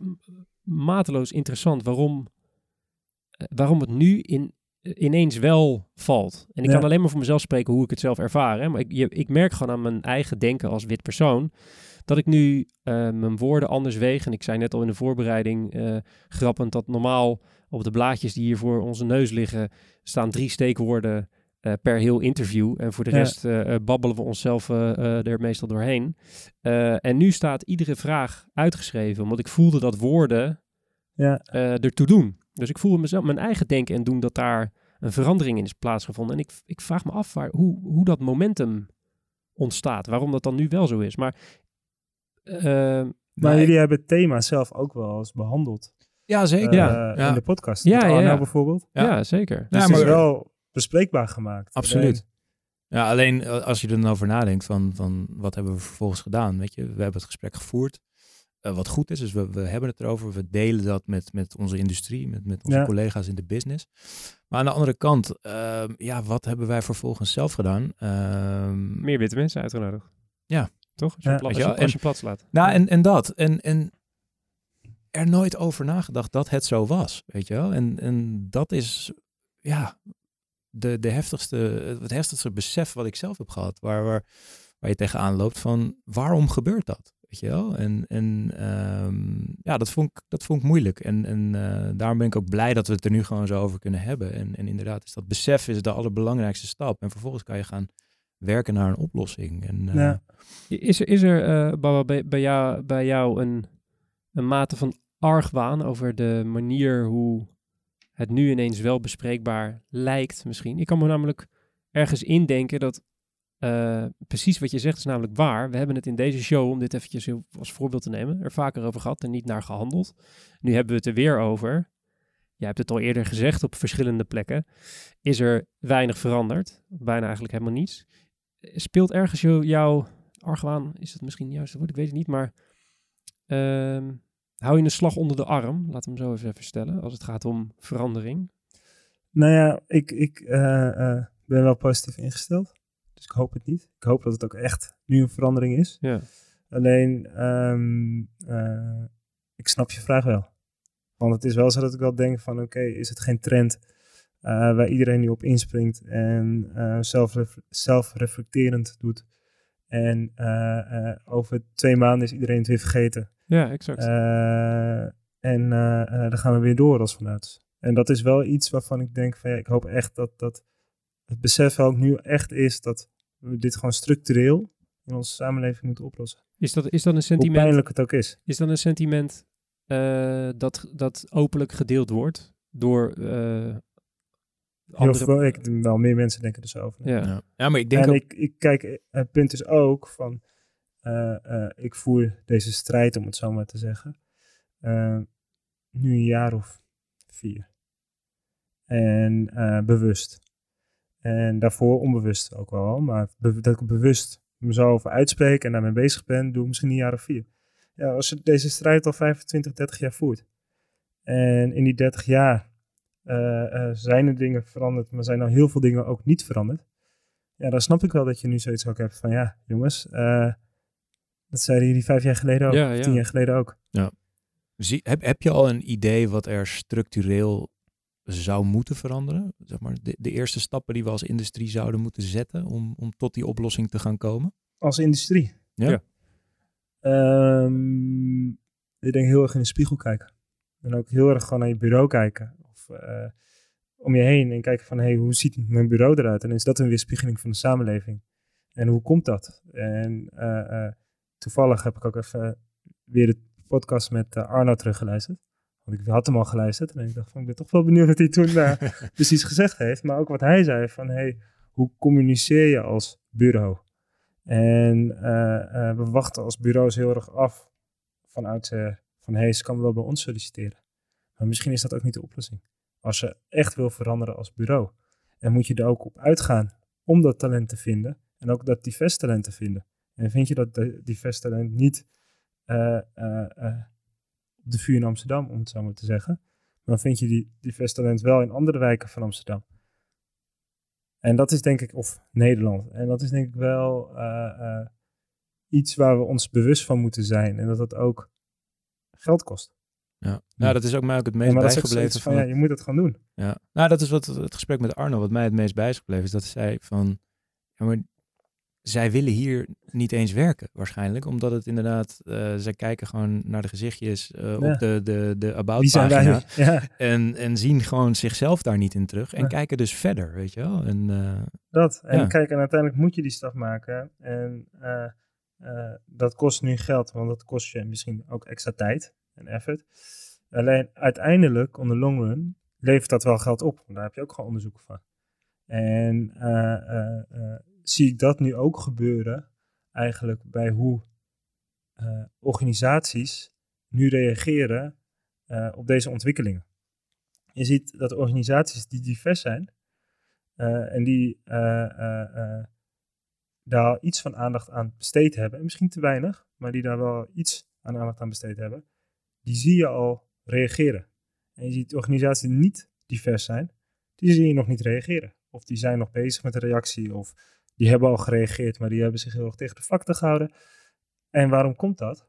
mateloos interessant. Waarom, uh, waarom het nu in, ineens wel valt. En ik ja. kan alleen maar voor mezelf spreken hoe ik het zelf ervaar. Hè? Maar ik, je, ik merk gewoon aan mijn eigen denken als wit persoon dat ik nu uh, mijn woorden anders weeg. En ik zei net al in de voorbereiding uh, grappend dat normaal op de blaadjes die hier voor onze neus liggen staan drie steekwoorden uh, per heel interview. En voor de rest ja. babbelen we onszelf er meestal doorheen. en nu staat iedere vraag uitgeschreven, omdat ik voelde dat woorden ja. ertoe doen. Dus ik voelde mezelf, mijn eigen denken en doen dat daar een verandering in is plaatsgevonden. En ik, ik vraag me af waar, hoe, hoe dat momentum ontstaat. Waarom dat dan nu wel zo is. Maar uh, maar jullie hebben het thema zelf ook wel eens behandeld. Ja, zeker. Uh, ja. In de podcast. Ja, ja, ja. bijvoorbeeld. Ja, ja zeker. Dus ja, maar het is wel bespreekbaar gemaakt. Absoluut. Alleen. Ja, alleen als je er dan over nadenkt van, van wat hebben we vervolgens gedaan. Weet je, we hebben het gesprek gevoerd. Uh, wat goed is, dus we, we hebben het erover. We delen dat met, met onze industrie, met, met onze collega's in de business. Maar aan de andere kant, uh, ja, wat hebben wij vervolgens zelf gedaan? Uh, Meer witte mensen uitgenodigd. Ja, toch? Als je, ja. plat, als je, als je plat slaat. Nou, en, en dat. En, en er nooit over nagedacht dat het zo was, weet je wel? En, en dat is, ja, de, de heftigste, het heftigste besef wat ik zelf heb gehad, waar, waar, waar je tegenaan loopt van, waarom gebeurt dat? Weet je wel? En, en um, ja, dat vond, ik, dat vond ik moeilijk. En, en uh, daarom ben ik ook blij dat we het er nu gewoon zo over kunnen hebben. En, en inderdaad, is dat besef is de allerbelangrijkste stap. En vervolgens kan je gaan werken naar een oplossing. En, uh, ja. Is er, is er uh, Baba, bij, bij, jou, bij jou een, een mate van argwaan over de manier hoe het nu ineens wel bespreekbaar lijkt misschien? Ik kan me namelijk ergens indenken dat uh, precies wat je zegt is namelijk waar. We hebben het in deze show, om dit eventjes als voorbeeld te nemen, er vaker over gehad en niet naar gehandeld. Nu hebben we het er weer over. Jij hebt het al eerder gezegd op verschillende plekken. Is er weinig veranderd? Bijna eigenlijk helemaal niets. Speelt ergens jouw argwaan, is het misschien woord, ik weet het niet, maar uh, hou je een slag onder de arm, laat hem zo even, stellen, als het gaat om verandering? Nou ja, ik, ik uh, uh, ben wel positief ingesteld, dus ik hoop het niet. Ik hoop dat het ook echt nu een verandering is. Ja. Alleen, um, uh, ik snap je vraag wel. Want het is wel zo dat ik wel denk van, oké, okay, is het geen trend waar iedereen nu op inspringt en zelf, zelfreflecterend doet? En over twee maanden is iedereen het weer vergeten. Ja, exact. Uh, en dan gaan we weer door als vanuit. En dat is wel iets waarvan ik denk van ja, ik hoop echt dat, dat het besef ook nu echt is dat we dit gewoon structureel in onze samenleving moeten oplossen. Is dat, is dat een sentiment? Hoe pijnlijk het ook is. Is dat een sentiment dat, dat openlijk gedeeld wordt door Heel veel, ik, wel meer mensen denken er zo over. Ja. ja. ja, maar ik denk en ook... ik, ik kijk, het punt is ook van, uh, uh, ik voer deze strijd, om het zo maar te zeggen, uh, nu een jaar of vier. En bewust. En daarvoor onbewust ook wel, maar dat ik bewust me zo over uitspreek en daarmee bezig ben, doe ik misschien een jaar of vier. Ja, als je deze strijd al 25, 30 jaar voert. En in die 30 jaar zijn er dingen veranderd, maar zijn er heel veel dingen ook niet veranderd. Ja, dan snap ik wel dat je nu zoiets ook hebt van, ja, jongens, dat zeiden jullie vijf jaar geleden ook, ja, ja. tien jaar geleden ook. Ja. Zie, heb, heb je al een idee wat er structureel zou moeten veranderen? Zeg maar, de, de eerste stappen die we als industrie zouden moeten zetten om, om tot die oplossing te gaan komen? Als industrie? Ja. Ja. Ehm, ik denk heel erg in de spiegel kijken. En ook heel erg gewoon naar je bureau kijken. Of eh, om je heen en kijken van, hey, hoe ziet mijn bureau eruit? En is dat een weerspiegeling van de samenleving? En hoe komt dat? En eh, eh, toevallig heb ik ook even weer de podcast met eh, Arno teruggeluisterd. Want ik had hem al geluisterd en ik dacht van, ik ben toch wel benieuwd wat hij toen eh, precies gezegd heeft. Maar ook wat hij zei van, hey, hoe communiceer je als bureau? En eh, eh, we wachten als bureaus heel erg af vanuit eh, van, hey, ze kan wel bij ons solliciteren. Maar misschien is dat ook niet de oplossing. Als je echt wil veranderen als bureau. En moet je er ook op uitgaan om dat talent te vinden. En ook dat divers talent te vinden. En vind je dat de- divers talent niet eh, eh, eh, op de vuur in Amsterdam, om het zo maar te zeggen. Maar vind je die divers talent wel in andere wijken van Amsterdam. En dat is denk ik, of Nederland. En dat is denk ik wel iets waar we ons bewust van moeten zijn. En dat dat ook geld kost. Ja. Nou, dat is ook mij ook het meest bijgebleven. van, ja, je moet het gaan doen. Ja, nou dat is wat het gesprek met Arno, wat mij het meest bij is gebleven, is dat zij van, ja, maar zij willen hier niet eens werken waarschijnlijk, omdat het inderdaad, eh zij kijken gewoon naar de gezichtjes eh, Ja. op de, de, de about pagina Ja, en, en zien gewoon zichzelf daar niet in terug en Ja. kijken dus verder, weet je wel. En, eh, dat. En kijk, en uiteindelijk moet je die stap maken. En dat kost nu geld, want dat kost je misschien ook extra tijd en effort. Alleen uiteindelijk, on the long run, levert dat wel geld op. Daar heb je ook gewoon onderzoeken van. En zie ik dat nu ook gebeuren, eigenlijk bij hoe eh, organisaties nu reageren eh, op deze ontwikkelingen. Je ziet dat organisaties die divers zijn eh, en die daar iets van aandacht aan besteed hebben, en misschien te weinig, maar die daar wel iets aan aandacht aan besteed hebben, die zie je al reageren. En je ziet organisaties die niet divers zijn, die zie je nog niet reageren. Of die zijn nog bezig met een reactie, of die hebben al gereageerd, maar die hebben zich heel erg tegen de vlakte gehouden. En waarom komt dat?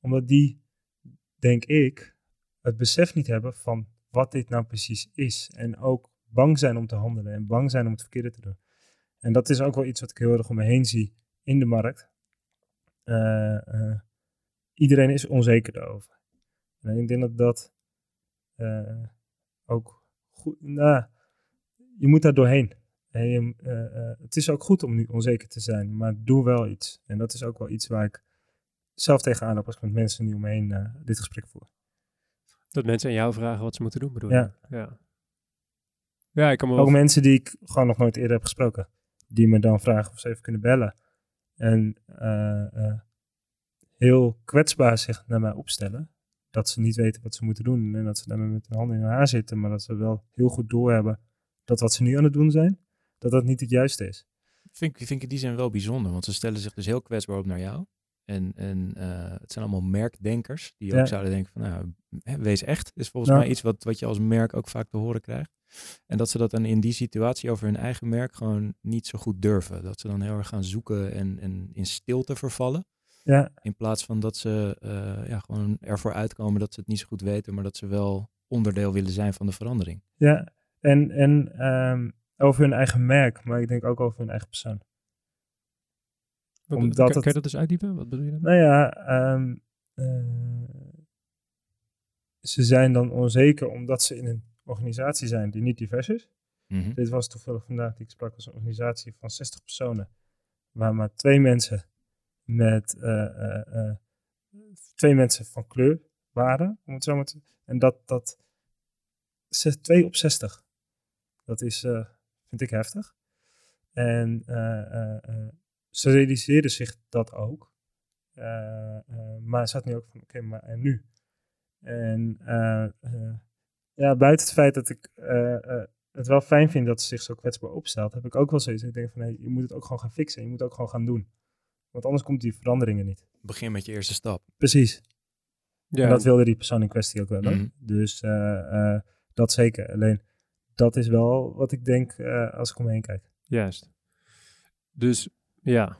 Omdat die, denk ik, het besef niet hebben van wat dit nou precies is. En ook bang zijn om te handelen en bang zijn om het verkeerde te doen. En dat is ook wel iets wat ik heel erg om me heen zie in de markt. Eh, eh, iedereen is onzeker daarover. En ik denk dat dat eh, ook goed. Nou, je moet daar doorheen. En je, eh, eh, het is ook goed om nu onzeker te zijn, maar doe wel iets. En dat is ook wel iets waar ik zelf tegenaan heb als ik met mensen nu om me eh, dit gesprek voer. Dat mensen aan jou vragen wat ze moeten doen, bedoel je? Ja. Ja, ja ik kan me wel... Ook mensen die ik gewoon nog nooit eerder heb gesproken. Die me dan vragen of ze even kunnen bellen. En heel kwetsbaar zich naar mij opstellen. Dat ze niet weten wat ze moeten doen. En dat ze daarmee met hun handen in hun haar zitten. Maar dat ze wel heel goed doorhebben dat wat ze nu aan het doen zijn, dat dat niet het juiste is. vind, ik- vind ik in die zin wel bijzonder, want ze stellen zich dus heel kwetsbaar op naar jou. En, en eh, het zijn allemaal merkdenkers die Ja. ook zouden denken van, nou, wees echt. Is volgens Ja. mij iets wat, wat je als merk ook vaak te horen krijgt. En dat ze dat dan in die situatie over hun eigen merk gewoon niet zo goed durven. Dat ze dan heel erg gaan zoeken en, en in stilte vervallen. Ja, In plaats van dat ze eh, ja, gewoon ervoor uitkomen dat ze het niet zo goed weten, maar dat ze wel onderdeel willen zijn van de verandering. ja. En, en ehm, over hun eigen merk, maar ik denk ook over hun eigen persoon. Wat- omdat kan, het- kan je dat dus uitdiepen? Wat bedoel je dan? Nou ja, ehm, eh, ze zijn dan onzeker omdat ze in een organisatie zijn die niet divers is. Mhm. Dit was toevallig vandaag die ik sprak als een organisatie van 60 personen, waar maar twee mensen met eh, eh, eh, twee mensen van kleur waren, om het zo maar te En dat, dat zes- twee op 60. Dat is, eh, vind ik heftig. En eh, eh, eh, ze realiseerden zich dat ook. Eh, eh, maar ze had nu ook van, oké, maar en nu? En eh, eh, ja, buiten het feit dat ik eh, eh, het wel fijn vind dat ze zich zo kwetsbaar opstelt, heb ik ook wel zoiets. Ik denk van, hey, je moet het ook gewoon gaan fixen. Je moet het ook gewoon gaan doen. Want anders komt die veranderingen niet. Begin met je eerste stap. Precies. Ja, En dat wilde die persoon in kwestie ook wel. Mhm. Dus eh, eh, dat zeker. Alleen, dat is wel wat ik denk eh, als ik om me heen kijk. Juist. Dus ja.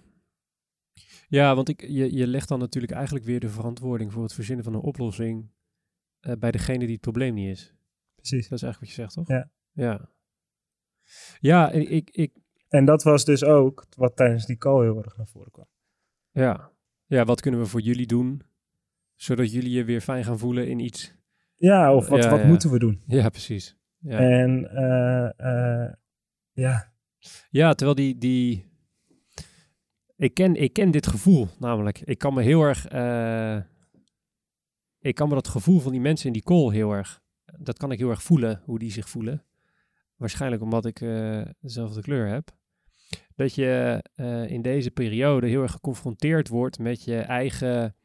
Ja, want ik, je, je legt dan natuurlijk eigenlijk weer de verantwoording voor het verzinnen van een oplossing eh, bij degene die het probleem niet is. Precies. Dat is eigenlijk wat je zegt, toch? Ja. Ja, ja ik, ik, ik, En dat was dus ook wat tijdens die call heel erg naar voren kwam. ja. ja, wat kunnen we voor jullie doen, zodat jullie je weer fijn gaan voelen in iets? Ja, of wat, Ja, wat ja. moeten we doen? Ja, precies. Ja, En eh, eh, ja, ja terwijl die, die... Ik ken, ik ken dit gevoel namelijk. Ik kan me heel erg... eh, ik kan me dat gevoel van die mensen in die call heel erg... Dat kan ik heel erg voelen, hoe die zich voelen. Waarschijnlijk omdat ik eh, dezelfde kleur heb. Dat je in deze periode heel erg geconfronteerd wordt met je eigen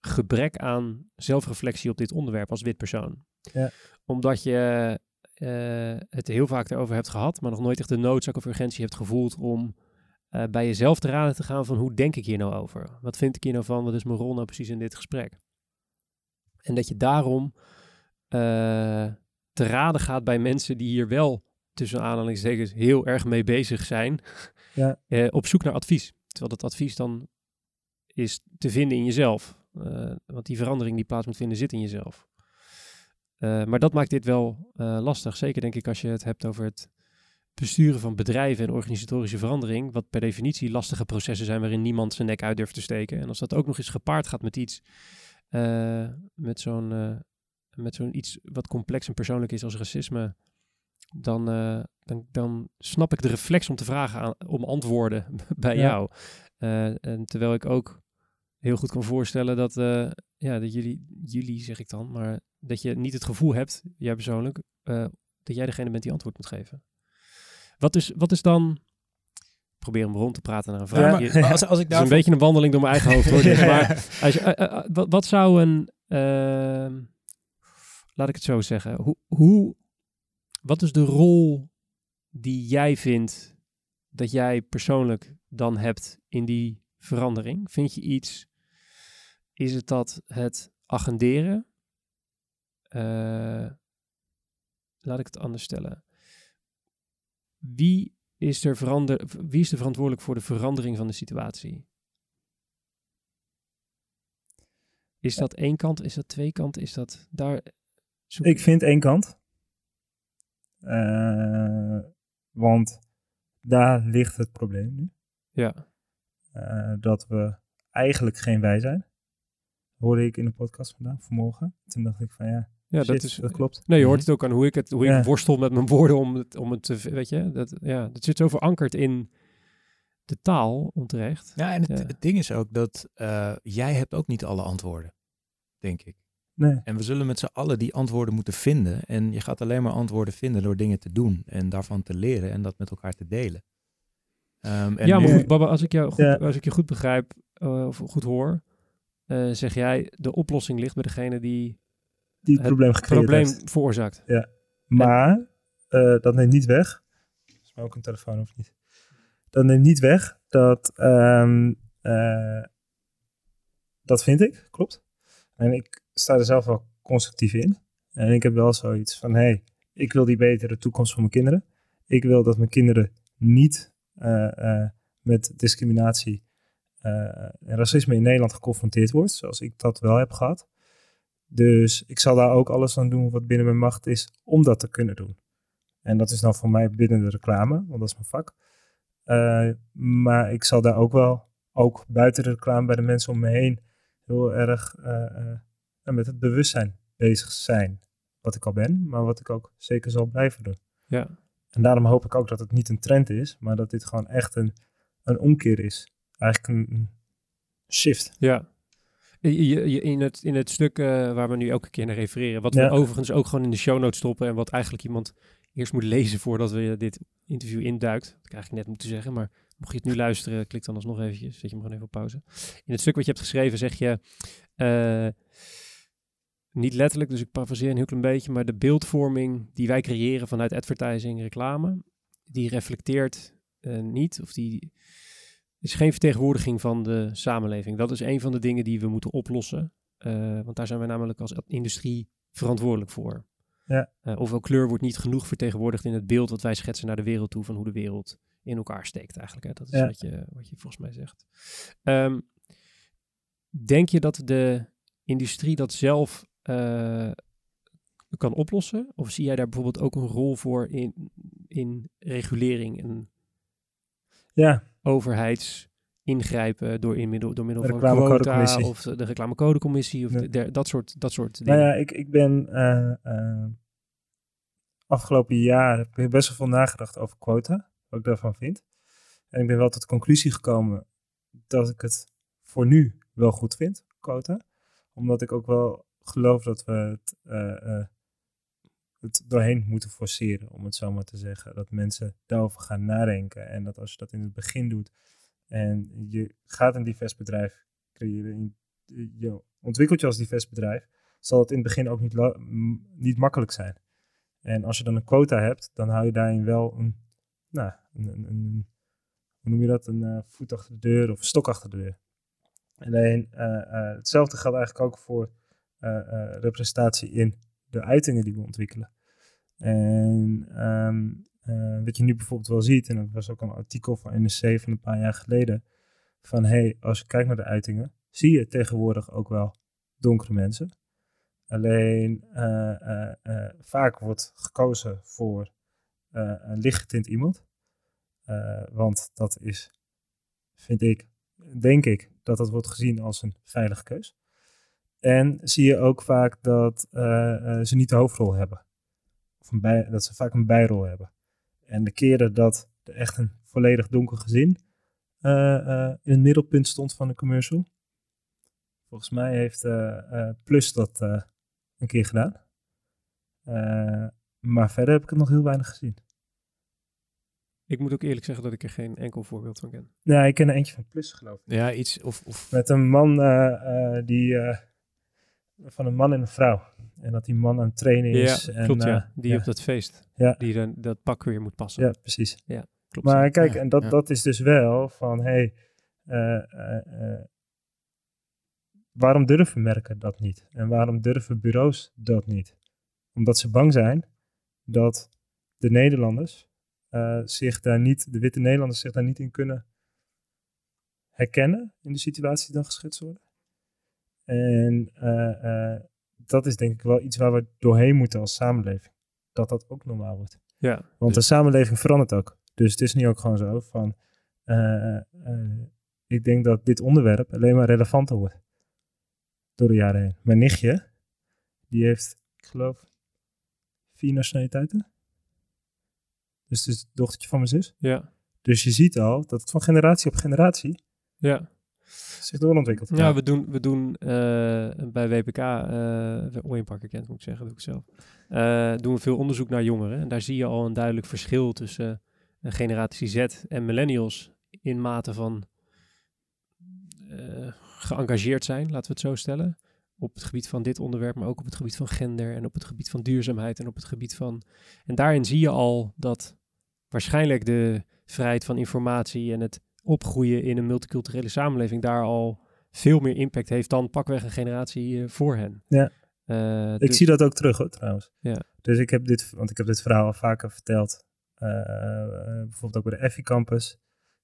gebrek aan zelfreflectie op dit onderwerp als wit persoon. Ja. Omdat je eh, het heel vaak erover hebt gehad, maar nog nooit echt de noodzaak of urgentie hebt gevoeld om eh, bij jezelf te raden te gaan van hoe denk ik hier nou over? Wat vind ik hier nou van? Wat is mijn rol nou precies in dit gesprek? En dat je daarom eh, te raden gaat bij mensen die hier wel tussen aanhalingstekens heel erg mee bezig zijn, Ja. op zoek naar advies. Terwijl dat advies dan is te vinden in jezelf. Want die verandering die plaats moet vinden zit in jezelf. Eh, maar dat maakt dit wel eh, lastig. Zeker denk ik als je het hebt over het besturen van bedrijven en organisatorische verandering. Wat per definitie lastige processen zijn waarin niemand zijn nek uit durft te steken. En als dat ook nog eens gepaard gaat met iets, eh, met zo'n met zo'n iets wat complex en persoonlijk is als racisme. Dan, dan, dan snap ik de reflex om te vragen aan, om antwoorden bij Ja. jou. En terwijl ik ook heel goed kan voorstellen dat, ja, dat jullie, jullie zeg ik dan, maar dat je niet het gevoel hebt, jij persoonlijk, eh, dat jij degene bent die antwoord moet geven. Wat is, wat is dan, probeer hem rond te praten naar een vraag. maar als, als ik het is een beetje een wandeling door mijn eigen hoofd hoor. Ja. Maar als je, eh, eh, wat, wat zou een, ehm, laat ik het zo zeggen, hoe, hoe, wat is de rol die jij vindt dat jij persoonlijk dan hebt in die verandering? Vind je iets, is het dat het agenderen? Eh, laat ik het anders stellen. Wie is, er verander, wie is er verantwoordelijk voor de verandering van de situatie? Is dat één kant? Is dat twee kanten? Is dat daar? zoek- ik vind één kant. Eh, want daar ligt het probleem nu. Ja, Eh, dat we eigenlijk geen wij zijn. Hoorde ik in de podcast vandaag, vanmorgen. Toen dacht ik van ja, ja shit, dat is. dat klopt. Nee, je hoort het ook aan hoe ik het, hoe Ja. ik worstel met mijn woorden om het, om het te, weet je, dat, ja, dat zit zo verankerd in de taal onterecht. Ja, en het, Ja. het ding is ook dat eh, jij hebt ook niet alle antwoorden, denk ik. Nee, En we zullen met z'n allen die antwoorden moeten vinden. En je gaat alleen maar antwoorden vinden door dingen te doen en daarvan te leren en dat met elkaar te delen. Ehm, en ja, maar nu- goed, Baba, als ik, jou goed, Ja. als ik je goed begrijp eh, of goed hoor, eh, zeg jij de oplossing ligt bij degene die die het Het probleem heeft. veroorzaakt. Maar eh, dat neemt niet weg. Is mij ook een telefoon of niet? Dat neemt niet weg dat. ehm, eh, dat vind ik, klopt. En ik sta er zelf wel constructief in. En ik heb wel zoiets van: hé, hey, ik wil die betere toekomst voor mijn kinderen. Ik wil dat mijn kinderen niet met discriminatie racisme in Nederland geconfronteerd wordt, zoals ik dat wel heb gehad. Dus ik zal daar ook alles aan doen wat binnen mijn macht is om dat te kunnen doen. En dat is dan voor mij binnen de reclame, want dat is mijn vak. Eh, maar ik zal daar ook wel, ook buiten de reclame bij de mensen om me heen, heel erg eh, eh, met het bewustzijn bezig zijn. Wat ik al ben, maar wat ik ook zeker zal blijven doen. Ja, En daarom hoop ik ook dat het niet een trend is, maar dat dit gewoon echt een, een omkeer is. Eigenlijk een, shift. ja. Je, je- in, het, in het stuk eh, waar we nu elke keer naar refereren, wat Ja. we overigens ook gewoon in de show notes stoppen en wat eigenlijk iemand eerst moet lezen voordat we dit interview induikt. Dat had ik eigenlijk net moeten zeggen, maar mocht je het nu luisteren, klik dan alsnog eventjes, zet je hem gewoon even op pauze. In het stuk wat je hebt geschreven zeg je, eh, niet letterlijk, dus ik parafraseer een heel klein beetje, maar de beeldvorming die wij creëren vanuit advertising, reclame, die reflecteert eh, niet, of die is geen vertegenwoordiging van de samenleving. Dat is een van de dingen die we moeten oplossen, eh, want daar zijn wij namelijk als industrie verantwoordelijk voor. Ja. Eh, ofwel kleur wordt niet genoeg vertegenwoordigd in het beeld wat wij schetsen naar de wereld toe van hoe de wereld in elkaar steekt eigenlijk. Hè? Dat is Ja. wat, je, wat je volgens mij zegt. Ehm, denk je dat de industrie dat zelf eh, kan oplossen? Of zie jij daar bijvoorbeeld ook een rol voor in, in regulering en Ja, overheidsingrijpen door, in middel, door middel De van quota reclamecodecommissie. of de reclamecodecommissie of Ja. de- de- dat, soort, dat soort dingen? Nou ja, ik, ik ben eh, afgelopen jaar heb ik best wel veel nagedacht over quota, wat ik daarvan vind. En ik ben wel tot de conclusie gekomen dat ik het voor nu wel goed vind, quota. Omdat ik ook wel geloof dat we het, eh, het doorheen moeten forceren, om het zo maar te zeggen. Dat mensen daarover gaan nadenken. En dat als je dat in het begin doet en je gaat een divers bedrijf creëren, je- ontwikkelt je als divers bedrijf, zal het in het begin ook niet, niet makkelijk zijn. En als je dan een quota hebt, dan hou je daarin wel een, nou, een, een, hoe noem je dat, een eh, voet achter de deur of een stok achter de deur. Alleen eh, eh, hetzelfde geldt eigenlijk ook voor representatie in de uitingen die we ontwikkelen. En ehm, eh, wat je nu bijvoorbeeld wel ziet, en dat was ook een artikel van NRC van een paar jaar geleden, van hey, als je kijkt naar de uitingen, zie je tegenwoordig ook wel donkere mensen. Alleen eh, eh, vaak wordt gekozen voor een lichtgetint iemand. Want dat is, vind ik, denk ik, dat dat wordt gezien als een veilige keus. En zie je ook vaak dat ze niet de hoofdrol hebben. Of een bij, dat ze vaak een bijrol hebben. En de keren dat er echt een volledig donker gezin eh, eh, in het middelpunt stond van de commercial. Volgens mij heeft eh, eh, Plus dat eh, een keer gedaan. Eh, maar verder heb ik het nog heel weinig gezien. Ik moet ook eerlijk zeggen dat ik er geen enkel voorbeeld van ken. Ja, ik ken er eentje van Plus, geloof ik. Ja, iets of... of Met een man eh, eh, die. Van een man en een vrouw. En dat die man aan het trainen is. ja, en, klopt ja. eh, Die ja. op dat feest. Ja. Die dan dat pak weer moet passen. Ja, precies. klopt. Maar ja. kijk, Ja, en dat, ja. dat is dus wel van, hey, eh, eh, waarom durven merken dat niet? En waarom durven bureaus dat niet? Omdat ze bang zijn dat de Nederlanders eh, zich daar niet, de witte Nederlanders zich daar niet in kunnen herkennen in de situatie die dan geschetst worden. En eh, eh, dat is denk ik wel iets waar we doorheen moeten als samenleving. Dat dat ook normaal wordt. ja. Want de samenleving verandert ook. Dus het is nu ook gewoon zo van. eh, ik denk dat dit onderwerp alleen maar relevanter wordt. Door de jaren heen. Mijn nichtje, die heeft, ik geloof, vier nationaliteiten. Dus het is het dochtertje van mijn zus. Ja. Dus je ziet al dat het van generatie op generatie Ja. Zich doorontwikkelt. Ja, we doen, we doen eh, bij WPK, uh, Ooyenpakker kent moet ik zeggen, doe ik zelf. eh, doen we veel onderzoek naar jongeren. En daar zie je al een duidelijk verschil tussen eh, generatie Z en millennials in mate van eh, geëngageerd zijn, laten we het zo stellen. Op het gebied van dit onderwerp, maar ook op het gebied van gender en op het gebied van duurzaamheid en op het gebied van. En daarin zie je al dat waarschijnlijk de vrijheid van informatie en het opgroeien in een multiculturele samenleving daar al veel meer impact heeft dan pakweg een generatie eh, voor hen. Ja. Eh, Ik dus- zie dat ook terug hoor, trouwens. Ja. Dus ik heb dit, want ik heb dit verhaal al vaker verteld. eh, bijvoorbeeld ook bij de Effie Campus,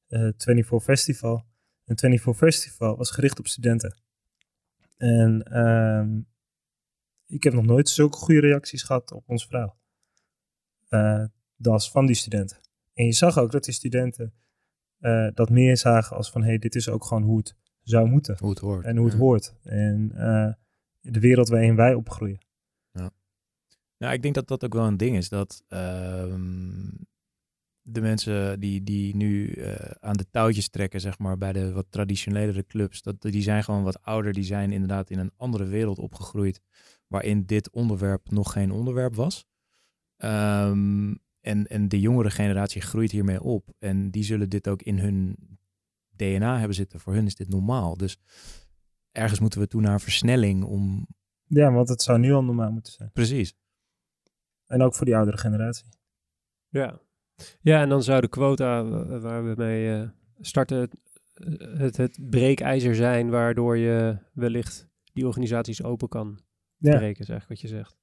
eh 24 Festival. En 24 Festival was gericht op studenten. En ehm, ik heb nog nooit zulke goede reacties gehad op ons verhaal. Dat was van die studenten. En je zag ook dat die studenten eh, dat meer zagen als van, hé, hey, dit is ook gewoon hoe het zou moeten. hoe het hoort. En hoe het Ja. hoort. En eh, de wereld waarin wij opgroeien. Nou, ik denk dat dat ook wel een ding is. Dat ehm, de mensen die, die nu eh, aan de touwtjes trekken, zeg maar, bij de wat traditionelere clubs, dat, die zijn gewoon wat ouder. Die zijn inderdaad in een andere wereld opgegroeid, waarin dit onderwerp nog geen onderwerp was. Ehm, en, en de jongere generatie groeit hiermee op. En die zullen dit ook in hun DNA hebben zitten. Voor hun is dit normaal. Dus ergens moeten we toe naar versnelling om... Ja, want het zou nu al normaal moeten zijn. Precies. En ook voor die oudere generatie. Ja. ja, en dan zou de quota eh, waar we mee eh, starten het, het, het breekijzer zijn waardoor je wellicht die organisaties open kan Ja, breken, is eigenlijk wat je zegt.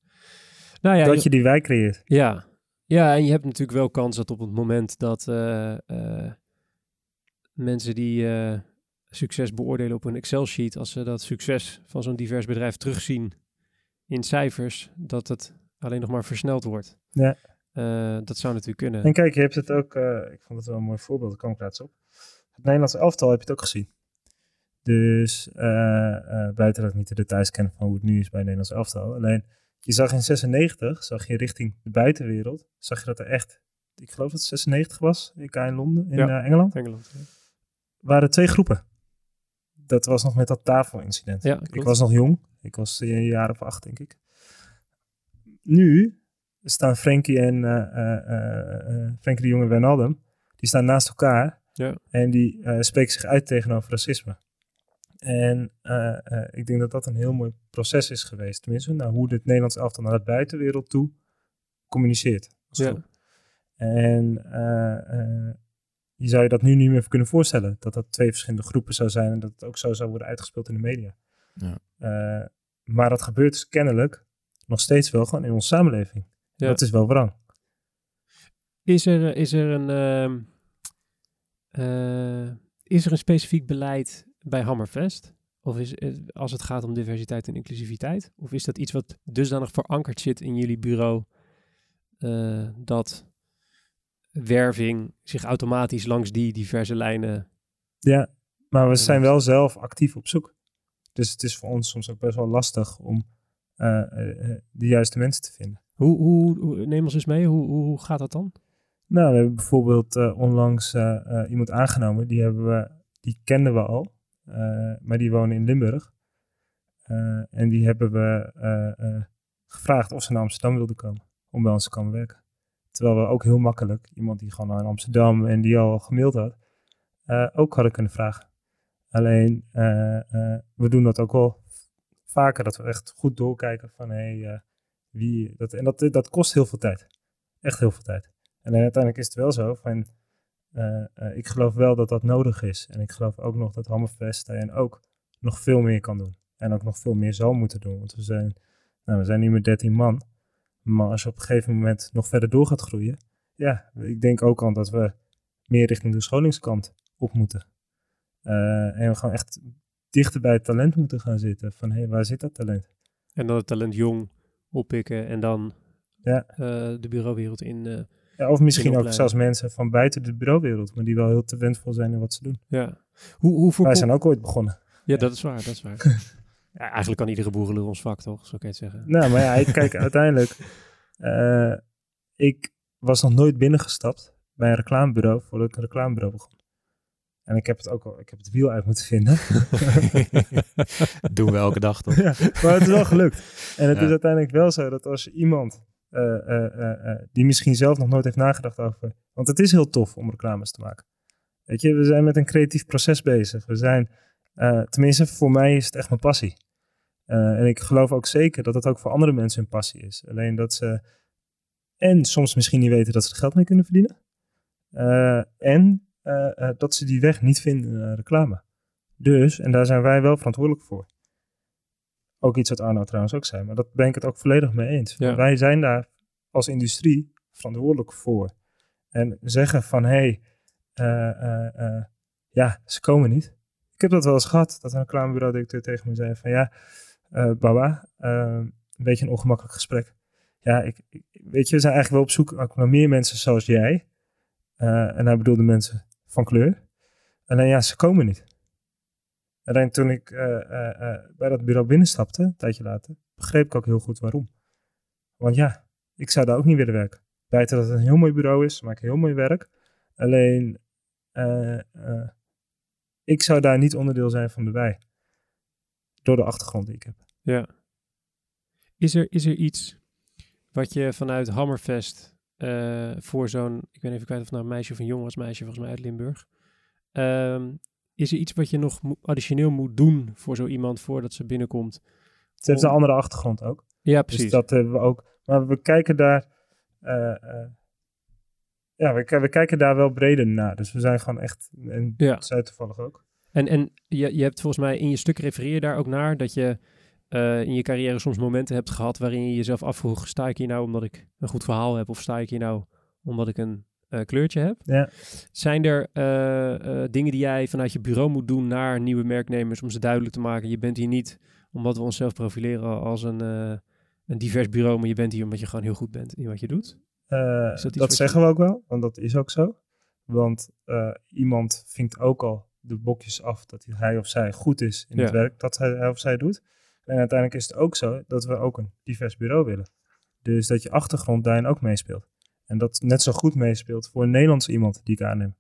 Nou ja, dat je die wijk creëert. Ja. Ja, en je hebt natuurlijk wel kans dat op het moment dat eh, eh, mensen die eh, succes beoordelen op een Excel-sheet, als ze dat succes van zo'n divers bedrijf terugzien in cijfers, dat het alleen nog maar versneld wordt. Ja. Dat zou natuurlijk kunnen. En kijk, je hebt het ook, ik vond het wel een mooi voorbeeld, daar kom ik laatst op. Het Nederlandse elftal heb je het ook gezien. Dus buiten dat ik niet de details ken van hoe het nu is bij het Nederlands elftal. Alleen, je zag in 96, zag je richting de buitenwereld, zag je dat er echt, ik geloof dat het 96 was, EK in Londen, in Ja. eh, Engeland, Engeland. ja. waren twee groepen. Dat was nog met dat tafelincident. Ja, Ik was nog jong. Ik was een jaar of acht, denk ik. Nu staan Frenkie en eh, eh, Frenkie de Jong en Wijnaldum. Die staan naast elkaar. Ja. En die spreken zich uit tegenover racisme. En eh, eh, ik denk dat dat een heel mooi proces is geweest. Tenminste, nou, hoe het Nederlands elftal naar de buitenwereld toe communiceert. Ja. En eh, je zou je dat nu niet meer kunnen voorstellen. Dat dat twee verschillende groepen zou zijn. En dat het ook zo zou worden uitgespeeld in de media. Ja. Maar dat gebeurt dus kennelijk nog steeds wel gewoon in onze samenleving. Ja. Dat is wel wrang. Is er, is er een ehm, eh, is er een specifiek beleid bij Hammerfest? Of is het, als het gaat om diversiteit en inclusiviteit? Of is dat iets wat dusdanig verankerd zit in jullie bureau eh, dat werving zich automatisch langs die diverse lijnen. Ja, maar we zijn wel zelf actief op zoek. Dus het is voor ons soms ook best wel lastig om eh, eh, de juiste mensen te vinden. Hoe, hoe, hoe- neem ons eens mee, hoe, hoe, gaat dat dan? Nou, we hebben bijvoorbeeld onlangs iemand aangenomen. Die, hebben we, die kenden we al, maar die wonen in Limburg. Eh, en die hebben we eh, eh, gevraagd of ze naar Amsterdam wilden komen. Om bij ons te komen werken. Terwijl we ook heel makkelijk, iemand die gewoon naar Amsterdam en die al gemaild had, eh, ook hadden kunnen vragen. Alleen, eh, eh, we doen dat ook wel vaker, dat we echt goed doorkijken van, hé, hey, eh, wie, dat, en dat, dat kost heel veel tijd. Echt heel veel tijd. En uiteindelijk is het wel zo van, eh, eh, ik geloof wel dat dat nodig is. En ik geloof ook nog dat Hammerfest en ook nog veel meer kan doen. En ook nog veel meer zal moeten doen. Want we zijn, nou, we zijn nu met 13 man. Maar als je op een gegeven moment nog verder door gaat groeien. Ja, ik denk ook al dat we meer richting de scholingskant op moeten. Eh, en we gewoon echt dichter bij het talent moeten gaan zitten. Van hé, hey, waar zit dat talent? En dan het talent jong oppikken en dan Ja. eh, de bureauwereld in. eh, Ja, of misschien ook zelfs mensen van buiten de bureauwereld. Maar die wel heel talentvol zijn in wat ze doen. ja. Hoe, hoe Wij voorkom- zijn ook ooit begonnen. Ja, dat is waar, dat is waar. ja, eigenlijk kan iedere boerenlul ons vak, toch? Zo kan je het zeggen. Nou, maar ja, ik kijk uiteindelijk. eh, ik was nog nooit binnengestapt bij een reclamebureau voordat ik een reclamebureau begon. En ik heb het ook al, ik heb het wiel uit moeten vinden. Doen we elke dag toch? ja, maar het is wel gelukt. En het Ja. is uiteindelijk wel zo dat als je iemand die misschien zelf nog nooit heeft nagedacht over. Want het is heel tof om reclames te maken. Weet je, we zijn met een creatief proces bezig. We zijn, eh, tenminste, voor mij is het echt mijn passie. Eh, en ik geloof ook zeker dat het ook voor andere mensen een passie is. Alleen dat ze en soms misschien niet weten dat ze er geld mee kunnen verdienen. Eh, en eh, eh, dat ze die weg niet vinden naar reclame. Dus, en daar zijn wij wel verantwoordelijk voor. Ook iets wat Arno trouwens ook zei, maar dat ben ik het ook volledig mee eens. Ja. Wij zijn daar als industrie verantwoordelijk voor. En zeggen van, hé, hey, eh, eh, eh, ja, ze komen niet. Ik heb dat wel eens gehad, dat een reclamebureau-directeur tegen me zei van, ja, Baba, eh, een beetje een ongemakkelijk gesprek. Ja, ik, ik- weet je, we zijn eigenlijk wel op zoek naar meer mensen zoals jij. En hij bedoelde mensen van kleur. Alleen ja, ze komen niet. Alleen toen ik eh, eh, eh, bij dat bureau binnenstapte, een tijdje later, begreep ik ook heel goed waarom. Want ja, ik zou daar ook niet willen werken. Buiten dat het een heel mooi bureau is, maken heel mooi werk. Alleen, ik zou daar niet onderdeel zijn van de wij. Door de achtergrond die ik heb. Ja. Is er, is er iets wat je vanuit Hammerfest voor zo'n, ik ben even kwijt of nou een meisje of een was, meisje volgens mij uit Limburg. Ehm, is er iets wat je nog additioneel moet doen voor zo iemand voordat ze binnenkomt? Het heeft een andere achtergrond ook. Ja, Dus precies. dat hebben we ook. Maar we kijken daar. eh, eh, ja, we, we kijken daar wel breder naar. Dus we zijn gewoon echt. En Ja. zei toevallig ook. En, en je, je hebt volgens mij in je stuk refereer je daar ook naar dat je eh, in je carrière soms momenten hebt gehad waarin je jezelf afvroeg, sta ik hier nou omdat ik een goed verhaal heb of sta ik hier nou omdat ik een eh, kleurtje heb? Ja. Zijn er eh, eh, dingen die jij vanuit je bureau moet doen naar nieuwe merknemers om ze duidelijk te maken, je bent hier niet omdat we onszelf profileren als een, een divers bureau, maar je bent hier omdat je gewoon heel goed bent in wat je doet. Dat dat zeggen we ook wel, want dat is ook zo. Want iemand vinkt ook al de bokjes af dat hij of zij goed is in het werk dat hij of zij doet. En uiteindelijk is het ook zo dat we ook een divers bureau willen. Dus dat je achtergrond daarin ook meespeelt. En dat net zo goed meespeelt voor een Nederlands iemand die ik aanneem.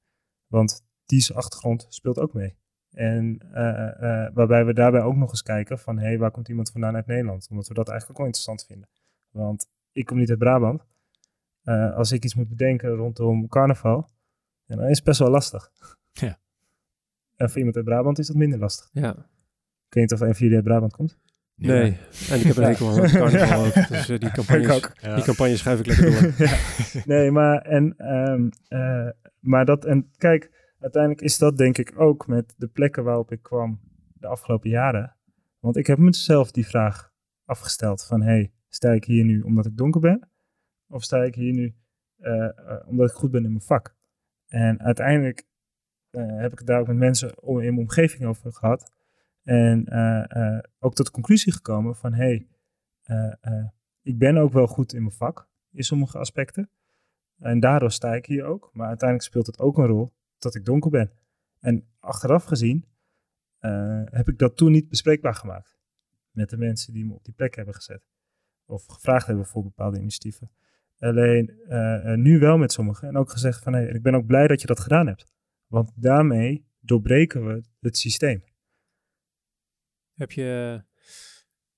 Want die zijn achtergrond speelt ook mee. En eh, eh, waarbij we daarbij ook nog eens kijken van, hé, hey, waar komt iemand vandaan uit Nederland? Omdat we dat eigenlijk ook wel interessant vinden. Want ik kom niet uit Brabant. Eh, als ik iets moet bedenken rondom carnaval, dan is het best wel lastig. Ja. En voor iemand uit Brabant is dat minder lastig. Ja. Ik weet niet of een van jullie uit Brabant komt. Nee. En ik heb een hekel aan carnaval ook. Dus eh, die, campagnes, ook. Ja. die campagne schuif ik lekker door. ja. Nee, maar, en, ehm, eh, maar dat, en kijk, uiteindelijk is dat denk ik ook met de plekken waarop ik kwam de afgelopen jaren. Want ik heb mezelf die vraag afgesteld van, hey, sta ik hier nu omdat ik donker ben? Of sta ik hier nu eh, eh, omdat ik goed ben in mijn vak? En uiteindelijk eh, heb ik het daar ook met mensen om, in mijn omgeving over gehad. En eh, eh, ook tot de conclusie gekomen van, hey, eh, ik ben ook wel goed in mijn vak, in sommige aspecten. En daardoor sta ik hier ook. Maar uiteindelijk speelt het ook een rol dat ik donker ben. En achteraf gezien heb ik dat toen niet bespreekbaar gemaakt. Met de mensen die me op die plek hebben gezet. Of gevraagd hebben voor bepaalde initiatieven. Alleen nu wel met sommigen. En ook gezegd van, hey, ik ben ook blij dat je dat gedaan hebt. Want daarmee doorbreken we het systeem. Heb je,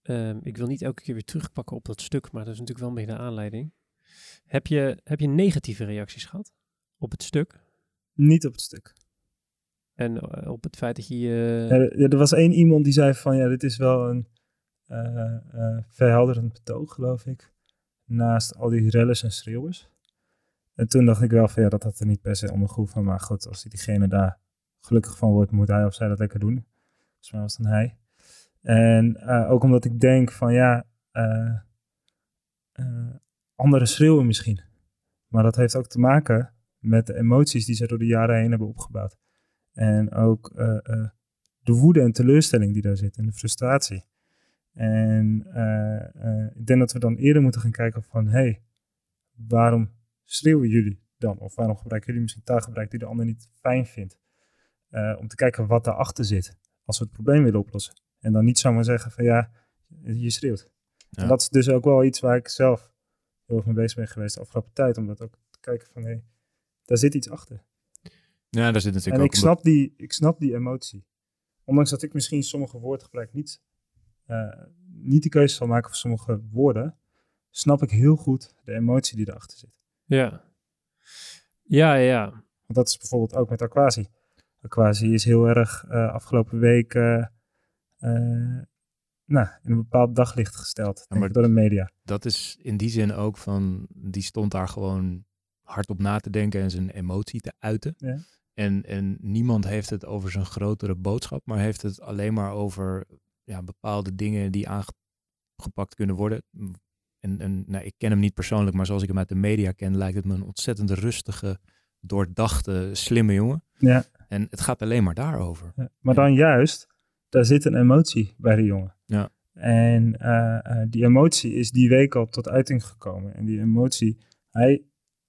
ehm, ik wil niet elke keer weer terugpakken op dat stuk, maar dat is natuurlijk wel een beetje de aanleiding. Heb je, heb je negatieve reacties gehad op het stuk? Niet op het stuk. En eh, op het feit dat je. Ja, er, er was één iemand die zei van ja, dit is wel een eh, eh, verhelderend betoog, geloof ik. Naast al die rellers en schreeuwers. En toen dacht ik wel van ja, dat had er niet per se onder van. Maar goed, als diegene daar gelukkig van wordt, moet hij of zij dat lekker doen. Volgens mij was dan hij. En eh, ook omdat ik denk van ja, eh, anderen schreeuwen misschien. Maar dat heeft ook te maken met de emoties die ze door de jaren heen hebben opgebouwd. En ook de woede en teleurstelling die daar zit en de frustratie. En ik denk dat we dan eerder moeten gaan kijken van, hé, hey, waarom schreeuwen jullie dan? Of waarom gebruiken jullie misschien taalgebruik die de ander niet fijn vindt? Om te kijken wat daarachter zit, als we het probleem willen oplossen. En dan niet zomaar zeggen van, ja, je schreeuwt. Ja. En dat is dus ook wel iets waar ik zelf heel erg mee bezig ben geweest de afgelopen tijd. Om dat ook te kijken van, hé, hey, daar zit iets achter. Ja, daar zit natuurlijk En ook ik een snap, die, ik snap die emotie. Ondanks dat ik misschien sommige woordgebruik niet, eh, niet de keuze zal maken voor sommige woorden, snap ik heel goed de emotie die erachter zit. Ja. Ja, ja. Want dat is bijvoorbeeld ook met Aquasi. Aquasi is heel erg eh, afgelopen week nou, in een bepaald daglicht gesteld maar- door de media. dat is in die zin ook van, die stond daar gewoon hard op na te denken en zijn emotie te uiten. Ja. En, en niemand heeft het over zijn grotere boodschap, maar heeft het alleen maar over ja, bepaalde dingen die aangepakt kunnen worden. En, en nou, ik ken hem niet persoonlijk, maar zoals ik hem uit de media ken, lijkt het me een ontzettend rustige, doordachte, slimme jongen. Ja. En het gaat alleen maar daarover. Ja, Maar dan juist, daar zit een emotie bij de jongen. Ja. En eh, eh, die emotie is die week al tot uiting gekomen. En die emotie, hij,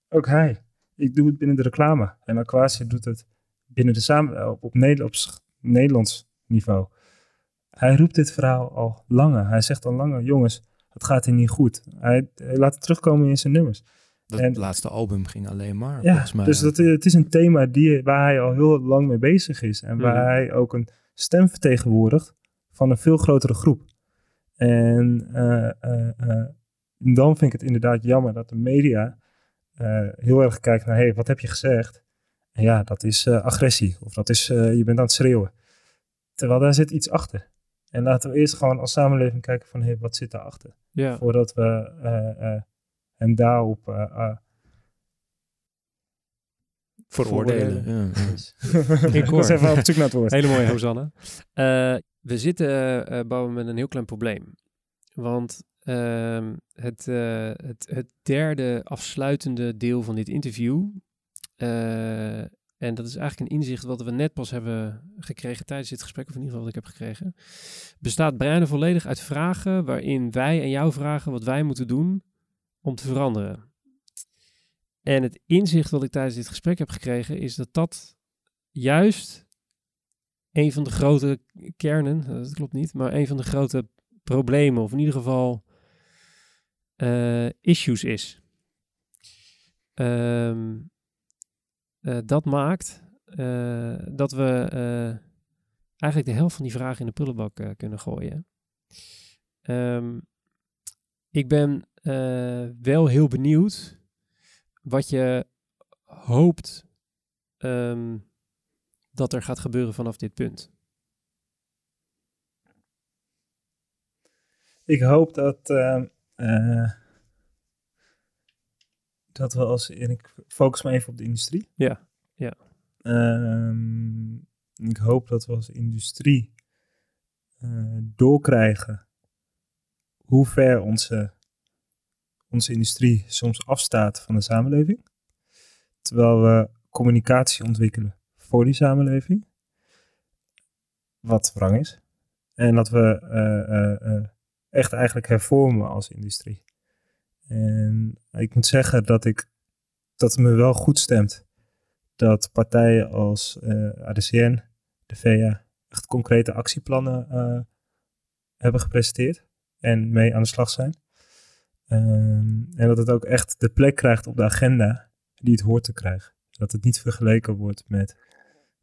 ook hij. Ik doe het binnen de reclame. En Aquasia doet het binnen de samen, op, op, op sch- Nederlands niveau. Hij roept dit verhaal al langer. Hij zegt al langer, jongens, het gaat hier niet goed. Hij, hij laat het terugkomen in zijn nummers. Dat En- laatste album ging alleen maar, Ja, volgens mij. dus dat, het is een thema die, waar hij al heel lang mee bezig is. En waar Mhm. hij ook een stem vertegenwoordigt van een veel grotere groep. En eh, eh, eh, dan vind ik het inderdaad jammer dat de media heel erg kijkt naar, hé, hey, wat heb je gezegd? En ja, dat is agressie. Of dat is, je bent aan het schreeuwen. Terwijl daar zit iets achter. En laten we eerst gewoon als samenleving kijken van, hé, hey, wat zit daarachter? Ja. Voordat we eh, hem daarop... eh, eh, veroordelen. Ja, ja. ik hoor. was even op zoek naar het woord. Hele mooie, Hosanna. Eh, we zitten, eh Bouwen, met een heel klein probleem. Want ehm, het, eh, het, het derde afsluitende deel van dit interview eh, en dat is eigenlijk een inzicht wat we net pas hebben gekregen tijdens dit gesprek, of in ieder geval wat ik heb gekregen, bestaat breinen volledig uit vragen waarin wij en jou vragen wat wij moeten doen om te veranderen. En het inzicht wat ik tijdens dit gesprek heb gekregen is dat dat juist een van de grote kernen, dat klopt niet, maar een van de grote problemen, of in ieder geval eh, issues is. Ehm, eh, dat maakt eh, dat we eigenlijk de helft van die vragen in de prullenbak kunnen gooien. Ehm, ik ben wel heel benieuwd wat je hoopt ehm, dat er gaat gebeuren vanaf dit punt. Ik hoop dat, uh, dat we als. En ik focus me even op de industrie. Ja, ja. Uh, ik hoop dat we als industrie uh, doorkrijgen hoe ver onze, onze industrie soms afstaat van de samenleving. Terwijl we communicatie ontwikkelen voor die samenleving. Wat wrang is. En dat we uh, echt eigenlijk hervormen als industrie. En ik moet zeggen dat, ik, dat het me wel goed stemt dat partijen als ADCN, de VA, echt concrete actieplannen hebben gepresenteerd en mee aan de slag zijn. Um, en dat het ook echt de plek krijgt op de agenda die het hoort te krijgen. Dat het niet vergeleken wordt met.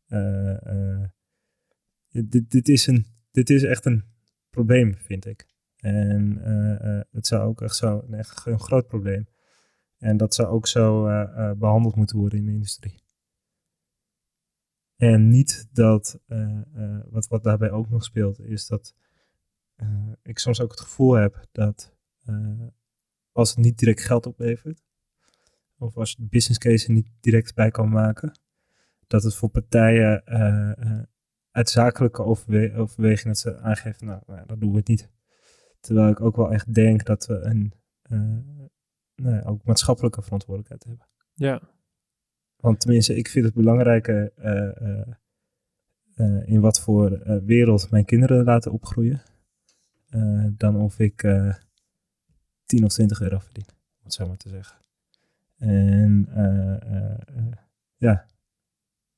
Uh, dit, dit, is een, dit is echt een probleem, vind ik. En uh, het zou ook echt zo een, echt een groot probleem. En dat zou ook zo behandeld moeten worden in de industrie. En niet dat, wat, wat daarbij ook nog speelt, is dat ik soms ook het gevoel heb dat als het niet direct geld oplevert, of als je de business case er niet direct bij kan maken, dat het voor partijen uit zakelijke overwe dat ze aangeven, nou, nou, dat doen we het niet. Terwijl ik ook wel echt denk dat we een uh, ook maatschappelijke verantwoordelijkheid hebben. Ja. Want tenminste, ik vind het belangrijker uh, uh, in wat voor wereld mijn kinderen laten opgroeien. dan of ik 10 of 20 euro verdien, om het zo maar te zeggen. En ja,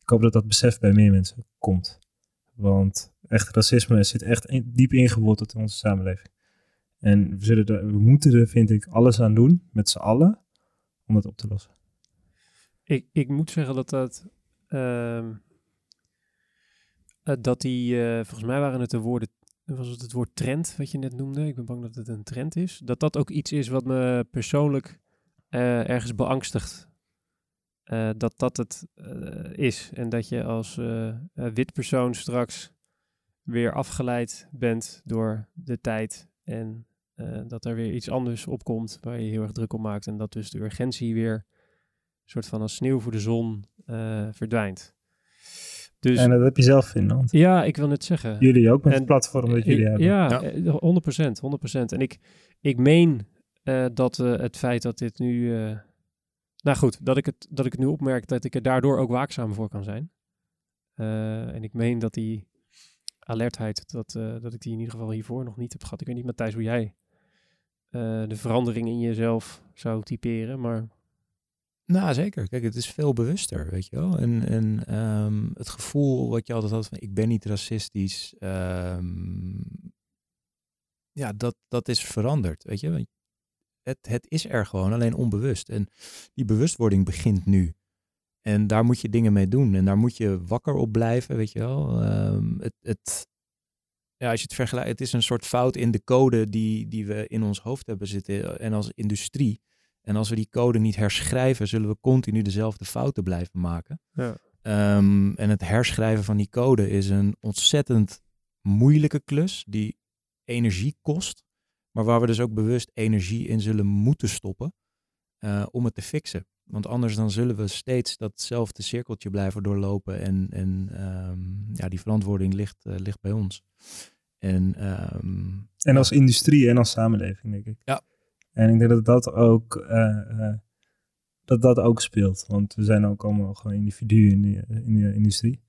ik hoop dat dat besef bij meer mensen komt. Want echt racisme zit echt diep ingeworteld in onze samenleving. En we, zullen er, we moeten er, vind ik, alles aan doen, met z'n allen, om dat op te lossen. Ik, ik moet zeggen dat dat... Uh, dat die, volgens mij waren het de woorden, was het het woord trend wat je net noemde. Ik ben bang dat het een trend is. Dat dat ook iets is wat me persoonlijk uh, ergens beangstigt. Uh, dat dat het is. En dat je als wit persoon straks weer afgeleid bent door de tijd en dat er weer iets anders opkomt waar je heel erg druk op maakt. En dat dus de urgentie weer soort van als sneeuw voor de zon verdwijnt. Dus, en dat heb je zelf in hand. Ja, ik wil net zeggen. Jullie ook met het platform dat jullie hebben. Ja, ja, 100%. 100%. En ik, ik meen uh, dat het feit dat dit nu... nou goed, dat ik, het, dat ik het nu opmerk dat ik er daardoor ook waakzaam voor kan zijn. en ik meen dat die alertheid, dat, uh, dat ik die in ieder geval hiervoor nog niet heb gehad. Ik weet niet, Matthijs, hoe jij uh, de verandering in jezelf zou typeren, maar... Nou, zeker. Kijk, het is veel bewuster, weet je wel. En, en um, het gevoel wat je altijd had van ik ben niet racistisch, um, ja, dat, dat is veranderd, weet je. Het, het is er gewoon, alleen onbewust. En die bewustwording begint nu. En daar moet je dingen mee doen. En daar moet je wakker op blijven, weet je wel. Um, het, het, ja, als je het vergelijkt, het is een soort fout in de code die, die we in ons hoofd hebben zitten en als industrie. En als we die code niet herschrijven, zullen we continu dezelfde fouten blijven maken. Ja. Um, en het herschrijven van die code is een ontzettend moeilijke klus die energie kost, maar waar we dus ook bewust energie in zullen moeten stoppen uh, om het te fixen. Want anders dan zullen we steeds datzelfde cirkeltje blijven doorlopen. En, en um, ja, die verantwoording ligt, uh, ligt bij ons. En, um, en als industrie en als samenleving, denk ik. Ja. En ik denk dat dat ook uh, uh, dat dat ook speelt. Want we zijn ook allemaal gewoon individuen in de, in de industrie.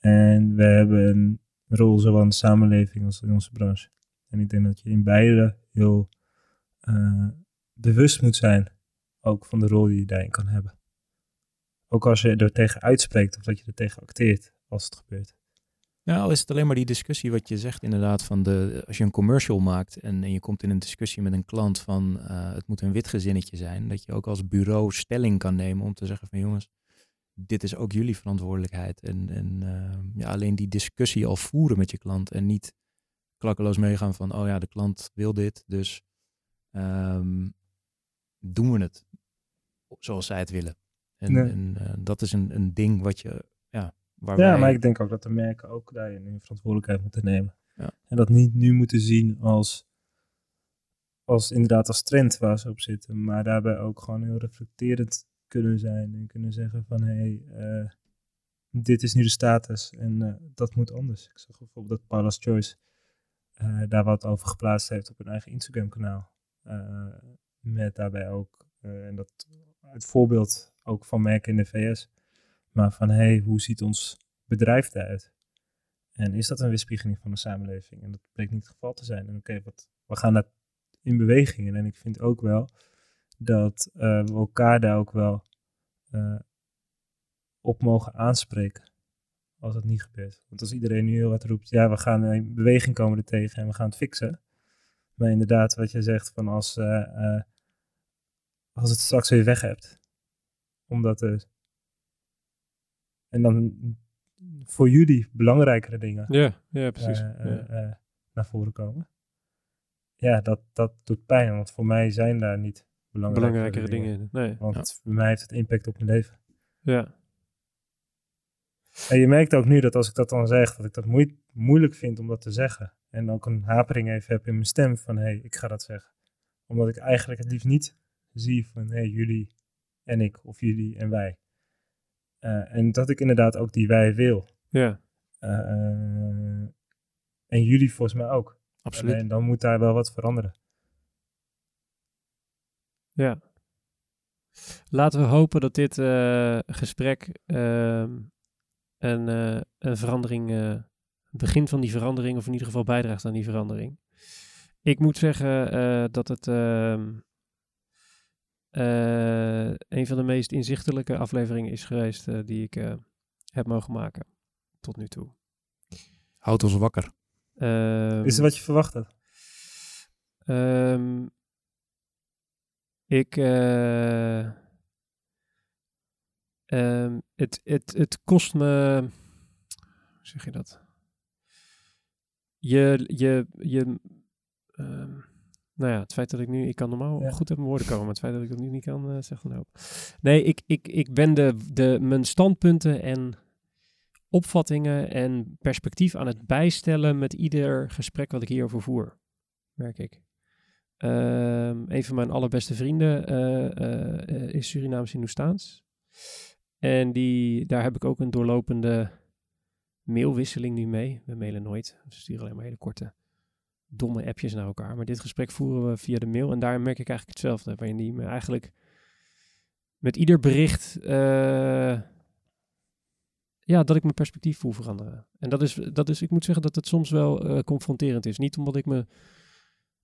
En we hebben een rol zowel in de samenleving als in onze branche. En ik denk dat je in beide heel uh, bewust moet zijn, ook van de rol die je daarin kan hebben. Ook als je er tegen uitspreekt of dat je er tegen acteert als het gebeurt. Ja, al is het alleen maar die discussie wat je zegt inderdaad van de, als je een commercial maakt en, en je komt in een discussie met een klant van uh, het moet een wit gezinnetje zijn, dat je ook als bureau stelling kan nemen om te zeggen van jongens, dit is ook jullie verantwoordelijkheid. En, en uh, ja, alleen die discussie al voeren met je klant en niet klakkeloos meegaan van oh ja, de klant wil dit, dus um, doen we het zoals zij het willen. En, nee. en uh, dat is een, een ding wat je ja, maar ik denk ook dat de merken ook daarin hun verantwoordelijkheid moeten nemen. Ja. En dat niet nu moeten zien als, als inderdaad als trend waar ze op zitten, maar daarbij ook gewoon heel reflecterend kunnen zijn en kunnen zeggen van hé, hey, uh, dit is nu de status en uh, dat moet anders. Ik zag bijvoorbeeld dat Paula's Choice uh, daar wat over geplaatst heeft op hun eigen Instagram kanaal. met daarbij ook, en dat het voorbeeld ook van merken in de VS, maar van hey, hoe ziet ons bedrijf eruit? En is dat een weerspiegeling van de samenleving? En dat bleek niet het geval te zijn. En oké, wat we gaan daar in beweging. En ik vind ook wel dat uh, we elkaar daar ook wel uh, op mogen aanspreken. Als dat niet gebeurt. Want als iedereen nu heel wat roept, ja, we gaan in beweging komen er tegen en we gaan het fixen. Maar inderdaad, wat je zegt, van als, uh, als het straks weer weg hebt. Omdat er en dan voor jullie belangrijkere dingen ja, ja, precies. Uh, ja. Uh, naar voren komen. Ja, dat, dat doet pijn, want voor mij zijn daar niet belangrijkere, belangrijkere dingen. dingen. Nee. Want ja. voor mij heeft het impact op mijn leven. Ja. En je merkt ook nu dat als ik dat dan zeg, dat ik dat moe moeilijk vind om dat te zeggen. En ook een hapering even heb in mijn stem van, hé, hey, ik ga dat zeggen. Omdat ik eigenlijk het liefst niet zie van, hé, hey, jullie en ik, of jullie en wij. Uh, en dat ik inderdaad ook die wij wil. Ja. Uh, en jullie volgens mij ook. Absoluut. En dan moet daar wel wat veranderen. Ja. Laten we hopen dat dit uh, gesprek ehm, een, een verandering, het begin van die verandering, of in ieder geval bijdraagt aan die verandering. Ik moet zeggen dat het ehm, een van de meest inzichtelijke afleveringen is geweest uh, die ik uh, heb mogen maken tot nu toe. Houd ons wakker. Um, is het wat je verwacht had? Um, ik. Um, het, het, het kost me. Hoe zeg je dat? Je. je, je nou ja, het feit dat ik nu, ik kan normaal ja. goed op mijn woorden komen, maar het feit dat ik dat nu niet kan, uh, zegt een hoop. Nee, ik, ik, ik ben de, de, mijn standpunten en opvattingen en perspectief aan het bijstellen met ieder gesprek wat ik hierover voer, merk ik. Um, een van mijn allerbeste vrienden uh, uh, is Surinaams Hindoestaans. En die, daar heb ik ook een doorlopende mailwisseling nu mee. We mailen nooit, we sturen alleen maar hele korte domme appjes naar elkaar. Maar dit gesprek voeren we via de mail. En daar merk ik eigenlijk hetzelfde. Waarin die me eigenlijk met ieder bericht. Uh, ja, dat ik mijn perspectief voel veranderen. En dat is, dat is ik moet zeggen dat het soms wel uh, confronterend is. Niet omdat ik me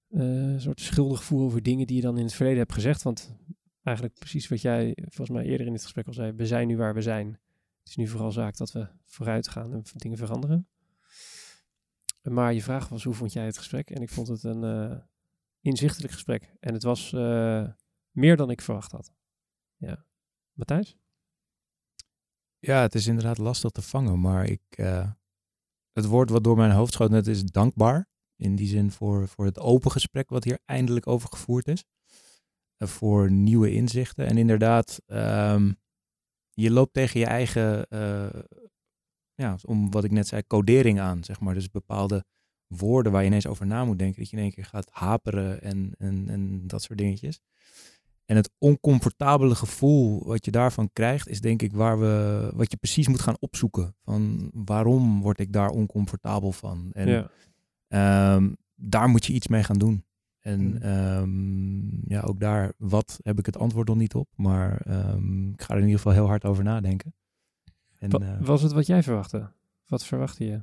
uh, soort schuldig voel over dingen die je dan in het verleden hebt gezegd. Want eigenlijk precies wat jij volgens mij eerder in dit gesprek al zei. We zijn nu waar we zijn. Het is nu vooral zaak dat we vooruit gaan en dingen veranderen. Maar je vraag was, hoe vond jij het gesprek? En ik vond het een uh, inzichtelijk gesprek. En het was uh, meer dan ik verwacht had. Ja. Matthijs? Ja, het is inderdaad lastig te vangen, maar ik, uh, het woord wat door mijn hoofd schoot net is dankbaar. In die zin voor, voor het open gesprek wat hier eindelijk over gevoerd is. voor nieuwe inzichten. En inderdaad, um, je loopt tegen je eigen ja, om wat ik net zei, codering aan, zeg maar. Dus bepaalde woorden waar je ineens over na moet denken, dat je in één keer gaat haperen en, en, en dat soort dingetjes. En het oncomfortabele gevoel wat je daarvan krijgt, is denk ik waar we, wat je precies moet gaan opzoeken. Van waarom word ik daar oncomfortabel van? En ja. um, daar moet je iets mee gaan doen. En Mm. ehm, ja, ook daar, wat heb ik het antwoord nog niet op. Maar ehm, ik ga er in ieder geval heel hard over nadenken. En, Wa- eh, was het wat jij verwachtte? Wat verwachtte je?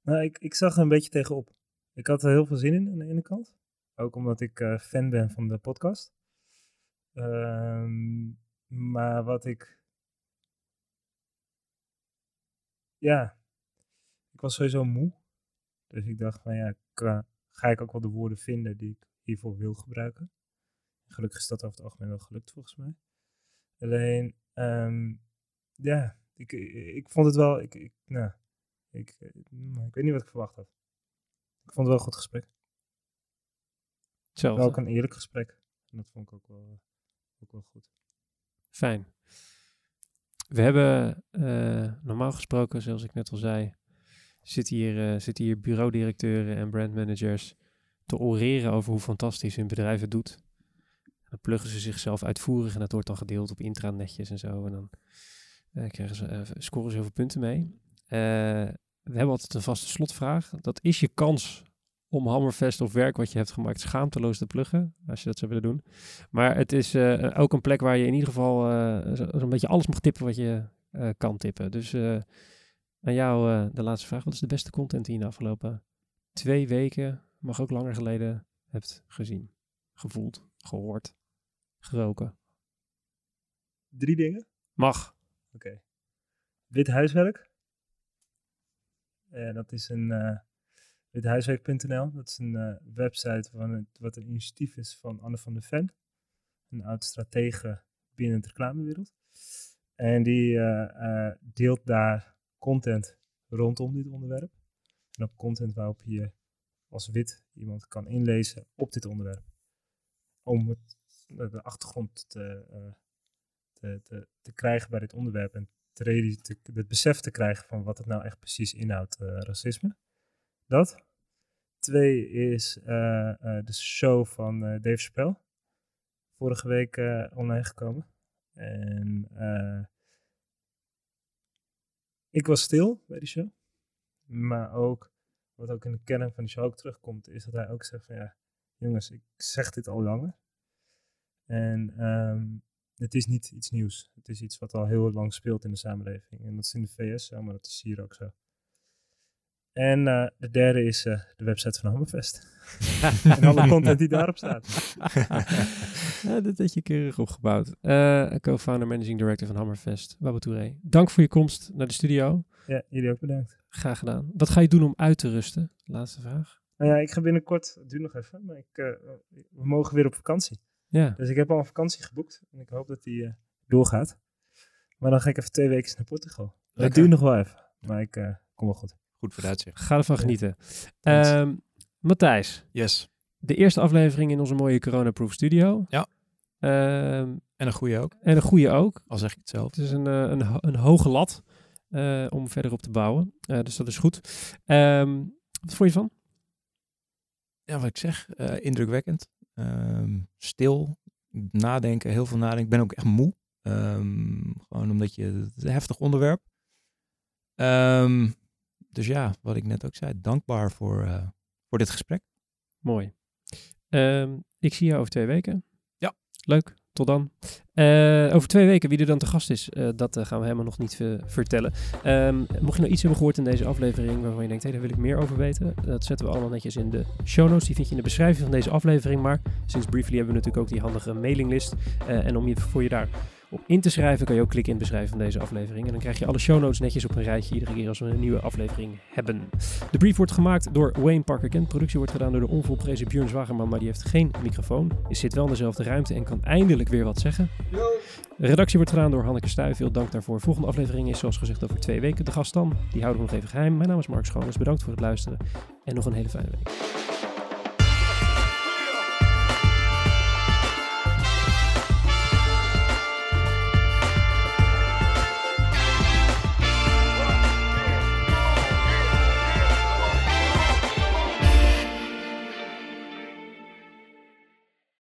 Nou, ik, ik zag er een beetje tegenop. Ik had er heel veel zin in aan de ene kant. Ook omdat ik eh, fan ben van de podcast. Ehm, maar wat ik. Ja, ik was sowieso moe. Dus ik dacht van ja, ga ik ook wel de woorden vinden die ik hiervoor wil gebruiken. Gelukkig is dat over het algemeen wel gelukt volgens mij. Alleen, ehm, ja, ik, ik vond het wel. Ik, ik, nou, ik, eh, mm, ik weet niet wat ik verwacht had. Ik vond het wel een goed gesprek. Hetzelfde. Wel ook een eerlijk gesprek. En dat vond ik ook wel, ook wel goed. Fijn. We hebben eh, normaal gesproken, zoals ik net al zei, zitten hier, eh, zitten hier bureaudirecteuren en brandmanagers te oreren over hoe fantastisch hun bedrijf het doet. En dan pluggen ze zichzelf uitvoerig en dat wordt dan gedeeld op intranetjes en zo. En dan eh, krijgen ze, eh, scoren ze heel veel punten mee. Eh, we hebben altijd een vaste slotvraag. Dat is je kans om Hammerfest of werk wat je hebt gemaakt schaamteloos te pluggen, als je dat zou willen doen. Maar het is ook een plek waar je in ieder geval zo- zo'n beetje alles mag tippen wat je kan tippen. Dus aan jou de laatste vraag. Wat is de beste content die je de afgelopen twee weken, mag ook langer geleden, hebt gezien, gevoeld, gehoord, geroken? Drie dingen. Mag. Oké. Wit huiswerk. Eh, dat is een eh withuiswerk.nl. Dat is een eh, website van wat een initiatief is van Anne van der Ven. Een oud stratege binnen de reclamewereld. En die deelt daar content rondom dit onderwerp. En ook content waarop je als wit iemand kan inlezen op dit onderwerp. Om het, de achtergrond te, te, te, krijgen bij dit onderwerp en te, te, het besef te krijgen van wat het nou echt precies inhoudt, eh, racisme. Dat. Twee is eh, eh, de show van Dave Chappelle. Vorige week online gekomen. En ik was stil bij die show. Maar ook, wat ook in de kern van de show ook terugkomt, is dat hij ook zegt van ja, jongens, ik zeg dit al langer. En ehm, het is niet iets nieuws. Het is iets wat al heel lang speelt in de samenleving. En dat is in de VS zo, maar dat is hier ook zo. En eh, de derde is eh, de website van Hammerfest. en alle content die daarop staat. ja, dat heb je keurig opgebouwd. Eh, Co-founder, managing director van Hammerfest, Babu Touré. Dank voor je komst naar de studio. Ja, jullie ook bedankt. Graag gedaan. Wat ga je doen om uit te rusten? Laatste vraag. Nou ja, ik ga binnenkort, het duurt nog even, maar ik, eh, we mogen weer op vakantie. Ja, Dus ik heb al een vakantie geboekt en ik hoop dat die eh, doorgaat. Maar dan ga ik even twee weken naar Portugal. Dat Lekker. duurt nog wel even, maar ik eh, kom wel goed. Goed vooruitzicht. ga ervan genieten. Ehm, Matthijs, Yes. de eerste aflevering in onze mooie Corona-proof studio. Ja. Ehm, En een goede ook, en een goede ook. al zeg ik het zelf. Het is een, eh, een, een hoge lat eh, om verder op te bouwen. Eh, dus dat is goed. Ehm, wat vond je van? Ja, wat ik zeg, eh, indrukwekkend. Ehm, stil, nadenken, heel veel nadenken. Ik ben ook echt moe. Ehm, gewoon omdat je, het is een heftig onderwerp. Ehm, dus ja, wat ik net ook zei, dankbaar voor, eh, voor dit gesprek. Mooi. Ik zie je over twee weken. Ja. Leuk. Tot dan. Eh, over twee weken, wie er dan te gast is, eh, dat eh, gaan we helemaal nog niet vertellen. Ehm, mocht je nou iets hebben gehoord in deze aflevering waarvan je denkt, hé, daar wil ik meer over weten, dat zetten we allemaal netjes in de show notes. Die vind je in de beschrijving van deze aflevering. Maar sinds Briefly hebben we natuurlijk ook die handige mailinglist. En om je, voor je daar in te schrijven, kan je ook klikken in de beschrijving van deze aflevering. En dan krijg je alle show notes netjes op een rijtje iedere keer als we een nieuwe aflevering hebben. De brief wordt gemaakt door Wayne Parker Kent. Productie wordt gedaan door de onvolprezen Björn Zwagerman, maar die heeft geen microfoon. Is zit wel in dezelfde ruimte en kan eindelijk weer wat zeggen. De redactie wordt gedaan door Hanneke Stuy. Veel dank daarvoor. Volgende aflevering is zoals gezegd over twee weken. De gast dan, die houden we nog even geheim. Mijn naam is Mark Schoones. Bedankt voor het luisteren en nog een hele fijne week.